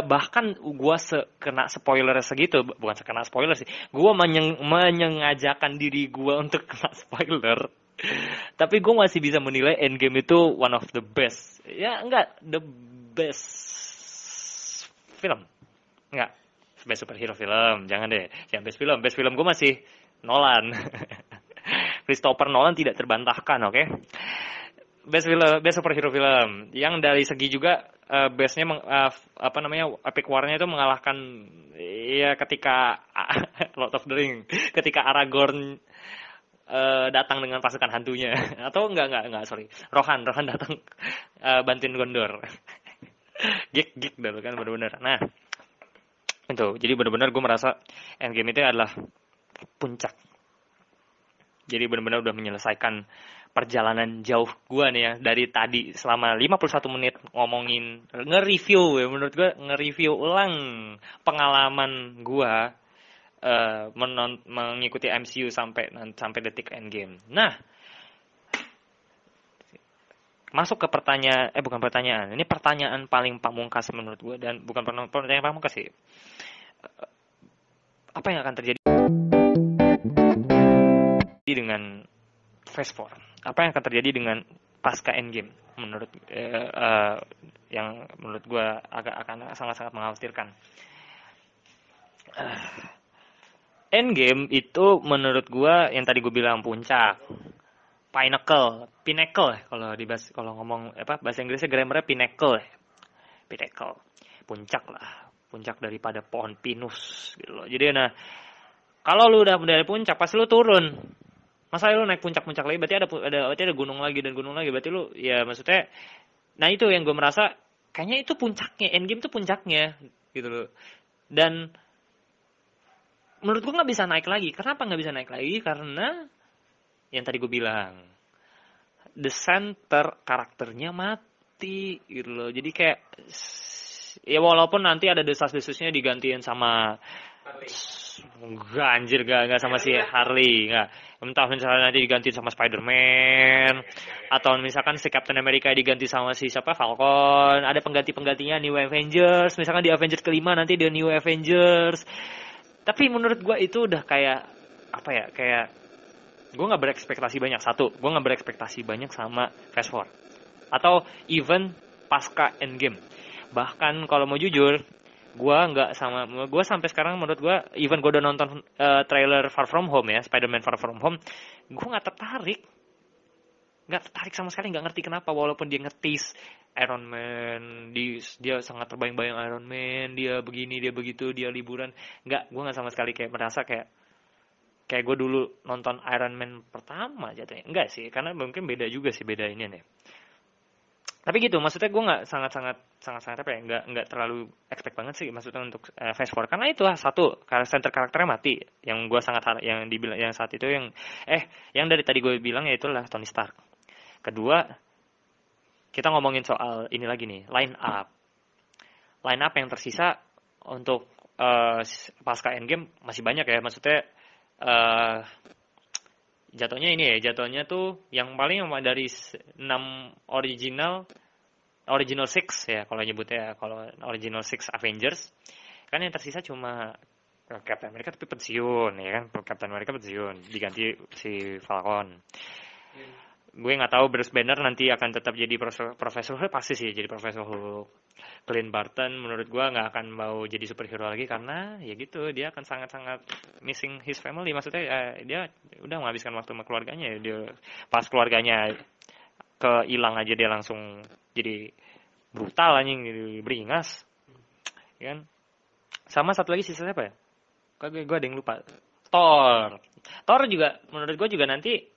bahkan gue se kena spoiler segitu bukan sekena spoiler sih gue menyeng menyengajakan diri gue untuk kena spoiler. Tapi gue masih bisa menilai Endgame itu one of the best. Ya enggak the best film. Enggak best superhero film jangan deh. Yang best film best film gue masih Nolan. Christopher Nolan tidak terbantahkan oke? Okay? best film best superhero film. Yang dari segi juga uh, bestnya uh, apa namanya epic warnya itu mengalahkan ya ketika Lord of the Ring ketika Aragorn uh, datang dengan pasukan hantunya. Atau enggak enggak enggak sorry. Rohan Rohan datang uh, bantuin Gondor. Gig gig dulu kan benar-benar nah itu. Jadi benar-benar gue merasa Endgame itu adalah puncak. Jadi benar-benar udah menyelesaikan perjalanan jauh gue nih ya dari tadi. Selama 51 menit ngomongin nge-review ya menurut gue nge-review ulang pengalaman gue uh, mengikuti MCU sampai sampai detik endgame. Nah, masuk ke pertanyaan eh bukan pertanyaan. Ini pertanyaan paling pamungkas menurut gue dan bukan pertanyaan pamungkas sih. Apa yang akan terjadi dengan Phase 4 apa yang akan terjadi dengan pasca endgame menurut eh, uh, yang menurut gue agak akan sangat-sangat mengkhawatirkan. Uh, Endgame itu menurut gua yang tadi gue bilang puncak. Pinnacle, pinnacle kalau di bahas, kalau ngomong apa bahasa Inggrisnya grammarnya pinnacle. Pinnacle. Puncak lah. Puncak daripada pohon pinus gitu loh. Jadi nah kalau lu udah dari puncak pasti lu turun. Masa lu naik puncak-puncak lagi berarti ada ada berarti ada gunung lagi dan gunung lagi berarti lu ya maksudnya nah itu yang gue merasa kayaknya itu puncaknya endgame itu puncaknya gitu loh. Dan menurut gue nggak bisa naik lagi. Kenapa nggak bisa naik lagi? Karena yang tadi gue bilang, the center karakternya mati gitu loh. Jadi kayak ya walaupun nanti ada desas-desusnya digantiin sama Enggak anjir gak, gak sama si Harley enggak. Entah misalnya nanti diganti sama Spider-Man atau misalkan si Captain America diganti sama si siapa Falcon, ada pengganti-penggantinya New Avengers, misalkan di Avengers kelima nanti di New Avengers. Tapi menurut gue itu udah kayak apa ya kayak gue nggak berekspektasi banyak. Satu gue nggak berekspektasi banyak sama Fast Four. Atau even pasca Endgame. Bahkan kalau mau jujur gue nggak sama gue sampai sekarang menurut gue even gue udah nonton uh, trailer Far From Home ya Spider-Man Far From Home gue nggak tertarik. Nggak tertarik sama sekali nggak ngerti kenapa walaupun dia ngetis Iron Man di, dia sangat terbayang-bayang Iron Man dia begini dia begitu dia liburan. Nggak gue nggak sama sekali kayak merasa kayak kayak gue dulu nonton Iron Man pertama jatuhnya. Enggak sih karena mungkin beda juga sih beda ini nih. Tapi gitu maksudnya gue nggak sangat sangat sangat sangat apa ya nggak nggak terlalu expect banget sih maksudnya untuk uh, Phase 4 karena itu satu center karakternya mati. Yang gue sangat yang dibilang yang saat itu yang eh yang dari tadi gue bilang ya itulah Tony Stark. Kedua kita ngomongin soal ini lagi nih, line up. Line up yang tersisa untuk uh, pasca endgame masih banyak ya, maksudnya uh, jatuhnya ini ya, jatuhnya tuh yang paling dari 6 original original six ya kalau nyebutnya kalau original six Avengers. Kan yang tersisa cuma Captain America tapi pensiun ya kan? Captain America pensiun diganti si Falcon gue nggak tahu Bruce Banner nanti akan tetap jadi profesor, profesor pasti sih jadi profesor Hulk. Clint Barton menurut gue nggak akan mau jadi superhero lagi karena ya gitu dia akan sangat-sangat missing his family. Maksudnya eh, dia udah menghabiskan waktu sama keluarganya dia pas keluarganya ke hilang aja dia langsung jadi brutal anjing jadi beringas. Ya kan? Sama satu lagi sisa siapa ya? Gue gue ada yang lupa. Thor. Thor juga menurut gue juga nanti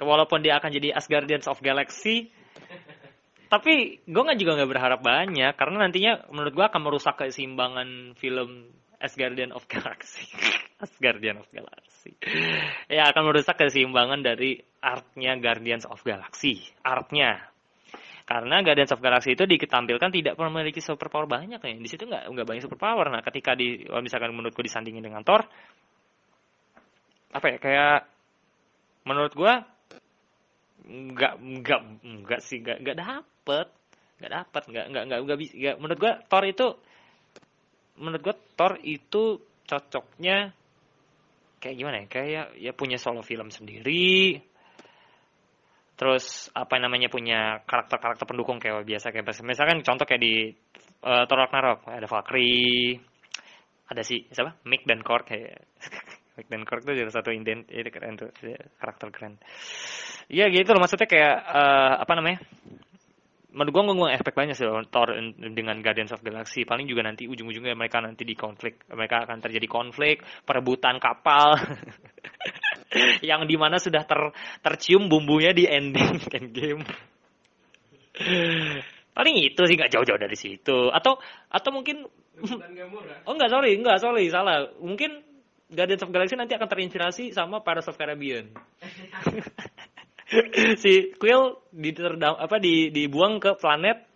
walaupun dia akan jadi Asgardians of Galaxy tapi gue nggak juga nggak berharap banyak karena nantinya menurut gue akan merusak keseimbangan film Asgardian of Galaxy. Asgardian of Galaxy. Ya akan merusak keseimbangan dari artnya Guardians of Galaxy. Artnya karena Guardians of Galaxy itu ditampilkan tidak memiliki superpower banyak ya. Di situ nggak nggak banyak superpower. Nah ketika di misalkan menurutku disandingin dengan Thor apa ya kayak menurut gue nggak nggak nggak sih nggak nggak dapet. Nggak dapet nggak nggak nggak nggak bisa menurut gua Thor itu menurut gua Thor itu cocoknya kayak gimana ya? Kayak ya punya solo film sendiri. Terus apa namanya punya karakter-karakter pendukung kayak biasa kayak misalkan contoh kayak di eh, Thor Ragnarok. Ada Valkyrie ada si siapa? Mick dan Korg kayak Mick dan Korg itu juga satu inden itu keren tuh karakter keren Iya gitu loh maksudnya kayak eh, apa namanya menurut gua gue nggak expect banyak sih Thor dengan Guardians of Galaxy paling juga nanti ujung-ujungnya mereka nanti di konflik mereka akan terjadi konflik perebutan kapal yang di mana sudah ter tercium bumbunya di ending endgame paling itu sih nggak jauh-jauh dari situ atau atau mungkin. Oh enggak, sorry, enggak, sorry, salah. Mungkin Guardians of Galaxy nanti akan terinspirasi sama Pirates of Caribbean. si Quill diterdam apa di dibuang ke planet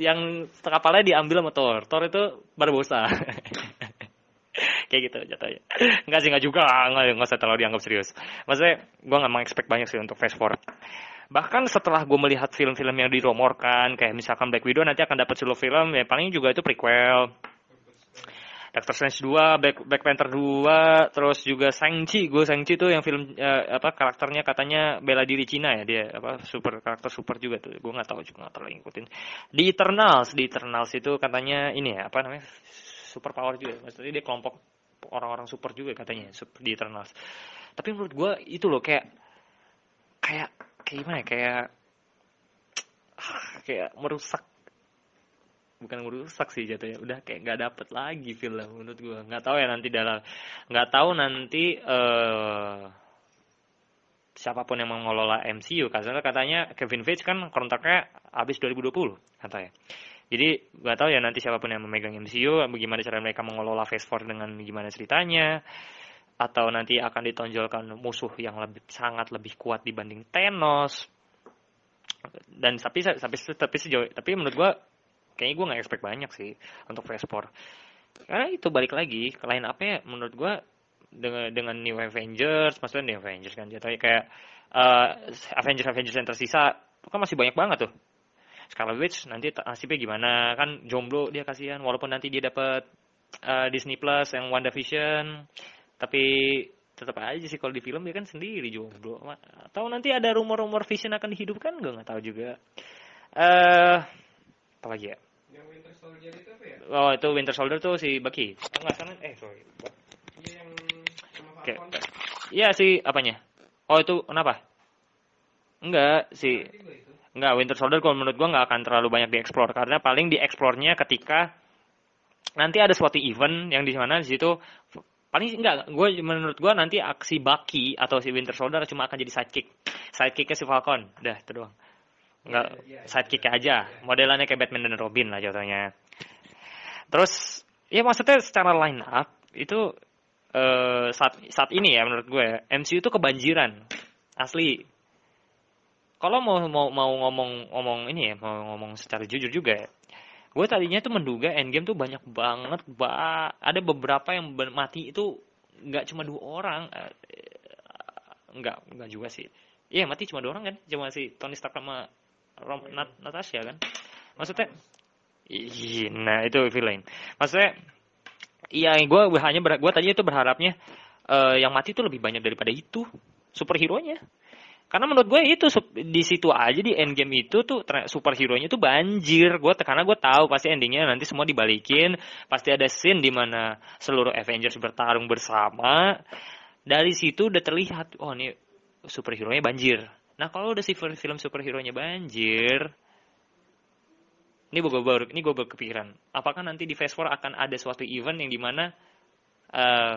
yang kapalnya diambil sama Thor. Thor itu Barbosa. Kayak gitu jatuhnya. Enggak sih, enggak juga. Enggak, enggak usah terlalu dianggap serius. Maksudnya, gue nggak mau expect banyak sih untuk Phase 4. Bahkan setelah gue melihat film-film yang dirumorkan, kayak misalkan Black Widow nanti akan dapat solo film, ya paling juga itu prequel. Doctor Strange 2, Black, Black Panther 2, terus juga Shang-Chi, gue Shang-Chi tuh yang film eh, apa karakternya katanya bela diri Cina ya dia apa super karakter super juga tuh. Gue nggak tahu juga nggak terlalu ngikutin. Di Eternals, di Eternals itu katanya ini ya apa namanya super power juga. Maksudnya dia kelompok orang-orang super juga katanya super, di Eternals. Tapi menurut gue itu loh kayak kayak kayak gimana ya kayak kayak merusak bukan merusak sih jatuhnya. Udah kayak nggak dapet lagi film menurut gua. Nggak tahu ya nanti dalam nggak tahu nanti eh siapa pun yang mengelola MCU karena katanya Kevin Feige kan kontraknya habis 2020 katanya. Jadi nggak tahu ya nanti siapa pun yang memegang MCU bagaimana cara mereka mengelola Phase 4 dengan gimana ceritanya atau nanti akan ditonjolkan musuh yang lebih sangat lebih kuat dibanding Thanos. Dan tapi tapi tapi sejauh tapi menurut gua kayaknya gua nggak expect banyak sih untuk 4 karena itu balik lagi lain apa menurut gua dengan dengan New Avengers maksudnya New Avengers kan jatuhnya kayak eh, Avengers Avengers yang tersisa itu kan masih banyak banget tuh. Scarlet Witch nanti nasibnya gimana? Kan jomblo dia kasihan walaupun nanti dia dapat eh, Disney Plus yang WandaVision tapi tetap aja sih kalau di film dia kan sendiri jomblo. Atau nanti ada rumor-rumor Vision akan dihidupkan gue nggak tahu juga. Eh apa lagi ya Yang Winter Soldier itu apa ya? oh itu Winter Soldier tuh si Bucky oh, nggak sana eh sorry Iya yang sama Oke. Falcon. iya si apanya oh itu kenapa enggak si. Enggak, Winter Soldier kalau menurut gua nggak akan terlalu banyak dieksplor karena paling dieksplornya ketika nanti ada suatu event yang di mana di situ paling enggak gue menurut gua nanti aksi Bucky atau si Winter Soldier cuma akan jadi sidekick sidekicknya si Falcon udah itu doang enggak iya, sidekicknya aja. Modelannya kayak Batman dan Robin lah contohnya. Terus ya maksudnya secara line up itu eh, saat saat ini ya menurut gue MCU itu kebanjiran. Asli. Kalau mau mau mau ngomong ngomong ini ya mau ngomong secara jujur juga ya. Gue tadinya tuh menduga Endgame tuh banyak banget ba. Ada beberapa yang mati itu nggak cuma dua orang. Eh, nggak nggak juga sih. Iya mati cuma dua orang kan? Cuma si Tony Stark sama Rom, Nat, Natasha kan maksudnya nah itu villain maksudnya iya gue hanya ber, gue tadinya tuh berharapnya eh, yang mati tuh lebih banyak daripada itu superhero nya karena menurut gue itu di situ aja di endgame itu tuh ter- superhero-nya tuh banjir. Gue karena gue tahu pasti endingnya nanti semua dibalikin, pasti ada scene di mana seluruh Avengers bertarung bersama. Dari situ udah terlihat, oh ini superhero-nya banjir. Nah kalau udah si film film superhero-nya banjir, ini gue baru ini gue berkepikiran, apakah nanti di Phase 4 akan ada suatu event yang di mana eh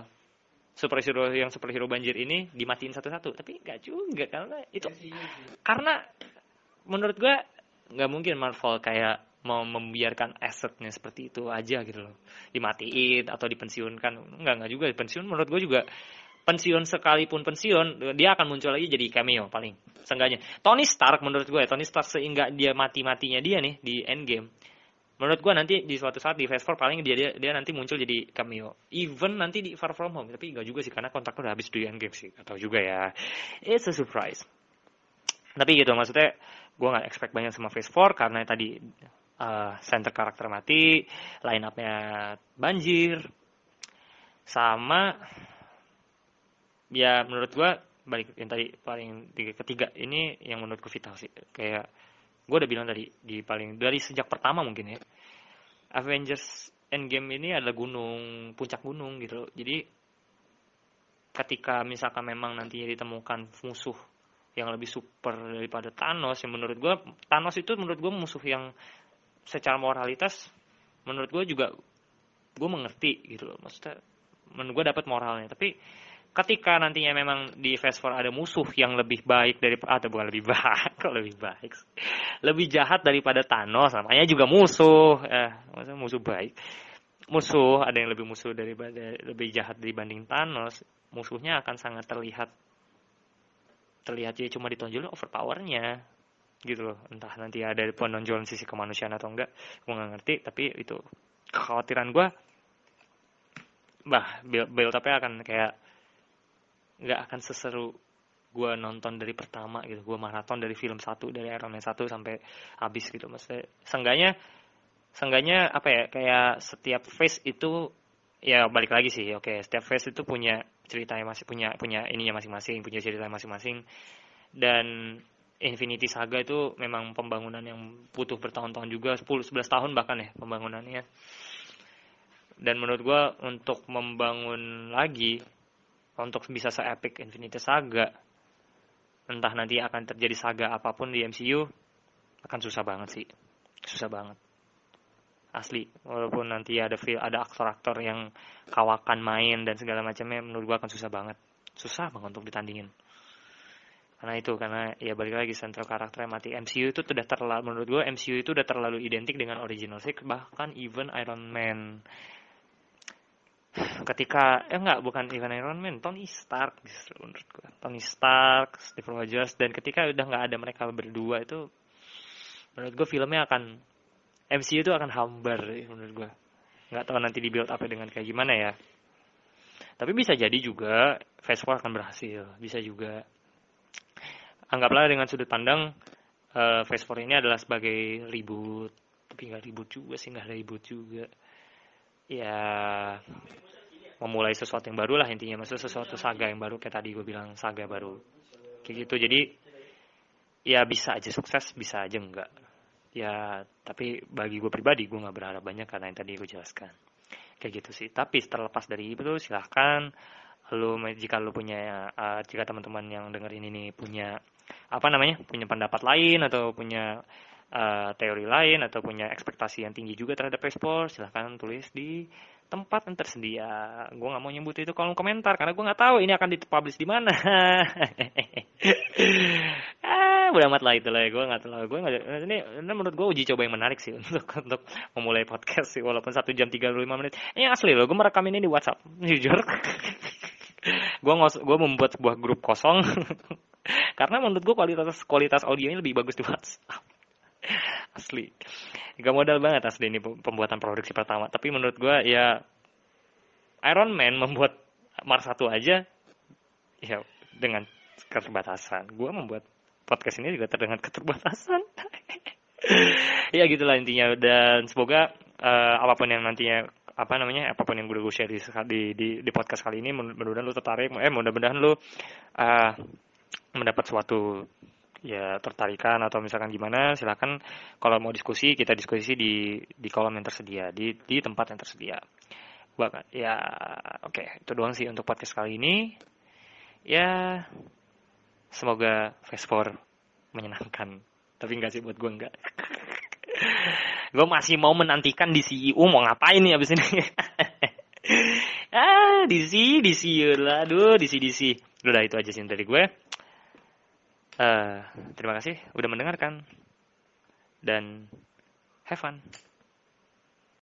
superhero yang superhero banjir ini dimatiin satu-satu? Tapi nggak juga karena itu Ya sih, iya sih. karena menurut gua nggak mungkin Marvel kayak mau membiarkan asetnya seperti itu aja gitu loh. Dimatiin atau dipensiunkan. Nggak nggak juga. Pensiun menurut gue juga pensiun sekalipun pensiun dia akan muncul lagi jadi cameo paling seenggaknya. Tony Stark menurut gue Tony Stark sehingga dia mati matinya dia nih di Endgame menurut gue nanti di suatu saat di Phase 4 paling dia, dia dia nanti muncul jadi cameo. Even nanti di Far From Home tapi nggak juga sih karena kontraknya udah habis di Endgame sih atau juga ya. It's a surprise. Tapi gitu maksudnya gue nggak expect banyak sama Phase 4 karena tadi uh, center karakter mati line up-nya banjir sama ya menurut gue balik yang tadi paling tiga, ketiga ini yang menurutku vital sih. Kayak gue udah bilang tadi di paling dari sejak pertama mungkin ya Avengers Endgame ini adalah gunung puncak gunung gitu loh. jadi ketika misalkan memang nantinya ditemukan musuh yang lebih super daripada Thanos yang menurut gue Thanos itu menurut gue musuh yang secara moralitas menurut gue juga gue mengerti gitu loh. Maksudnya menurut gue dapat moralnya. Tapi ketika nantinya memang di Phase 4 ada musuh yang lebih baik dari atau bukan lebih baik kok lebih baik lebih jahat daripada Thanos namanya juga musuh. Eh maksudnya musuh baik. Musuh ada yang lebih musuh daripada lebih jahat dibanding Thanos musuhnya akan sangat terlihat terlihat dia cuma ditonjolin overpowernya. Gitu loh. Entah nanti ada penonjolan sisi kemanusiaan atau enggak gue nggak ngerti tapi itu kekhawatiran gue bah build, build up-nya akan kayak nggak akan seseru gue nonton dari pertama gitu. Gue maraton dari film satu dari Iron Man 1 sampai habis gitu. Maksudnya sengganya sengganya apa ya kayak setiap phase itu ya balik lagi sih oke setiap phase itu punya ceritanya masih punya punya ininya masing-masing punya cerita masing-masing. Dan Infinity Saga itu memang pembangunan yang butuh bertahun-tahun juga 10 11 tahun bahkan ya pembangunannya. Dan menurut gue untuk membangun lagi untuk bisa se-epic Infinity Saga entah nanti akan terjadi saga apa pun di MCU akan susah banget sih. Susah banget. Asli walaupun nanti ada ada aktor-aktor yang kawakan main dan segala macamnya menurut gua akan susah banget. Susah banget untuk ditandingin. Karena itu karena ya balik lagi central karakternya mati. MCU itu sudah terlalu menurut gua MCU itu udah terlalu identik dengan original six bahkan even Iron Man ketika eh enggak bukan even Iron Man Tony Stark justru menurut gua. Tony Stark Steve Rogers dan ketika udah nggak ada mereka berdua itu menurut gua filmnya akan MCU itu akan hambar ya, menurut gua. Nggak tahu nanti di up dengan kayak gimana ya. Tapi bisa jadi juga Phase 4 akan berhasil. Bisa juga. Anggaplah dengan sudut pandang uh, Phase 4 ini adalah sebagai reboot. Tapi nggak reboot juga sih nggak reboot juga ya memulai sesuatu yang baru lah intinya. Maksudnya sesuatu saga yang baru kayak tadi gue bilang saga baru. Kayak gitu. Jadi ya bisa aja sukses bisa aja enggak. Ya tapi bagi gue pribadi gue nggak berharap banyak karena yang tadi gue jelaskan. Kayak gitu sih. Tapi terlepas dari itu silahkan lu jika lu punya uh, jika teman-teman yang dengerin ini punya apa namanya punya pendapat lain atau punya uh, teori lain atau punya ekspektasi yang tinggi juga terhadap ekspor silahkan tulis di tempat yang tersedia. Gue nggak mau nyebut itu kolom komentar karena gue nggak tahu ini akan dipublish di mana. Ah udah amat lah itu lah gue nggak tahu gue ini, ini menurut gue uji coba yang menarik sih untuk untuk memulai podcast sih walaupun satu jam 35 menit. Ini asli loh gue merekam ini di WhatsApp jujur. Gue gue membuat sebuah grup kosong. Karena menurut gue kualitas kualitas audionya lebih bagus di WhatsApp asli. Gak modal banget asli ini pembuatan produksi pertama. Tapi menurut gue ya Iron Man membuat Mars 1 aja ya dengan keterbatasan. Gue membuat podcast ini juga dengan keterbatasan. Ya gitulah intinya. Dan semoga uh, apa pun yang nantinya apa namanya apa pun yang gue gue share di, di di di podcast kali ini mudah-mudahan lu tertarik. Eh mudah-mudahan lu uh, mendapat suatu ya tertarikan atau misalkan gimana silakan kalau mau diskusi kita diskusi di di kolom yang tersedia di di tempat yang tersedia. Bahkan ya oke okay, itu doang sih untuk podcast kali ini. Ya semoga 4 menyenangkan. Tapi enggak sih buat gue enggak. Gue masih mau menantikan di CEO mau ngapain nih abis ini? Ah, DC, DC, lah, aduh, DC, DC. Udah itu aja sih dari gue. Eh, terima kasih udah mendengarkan dan have fun.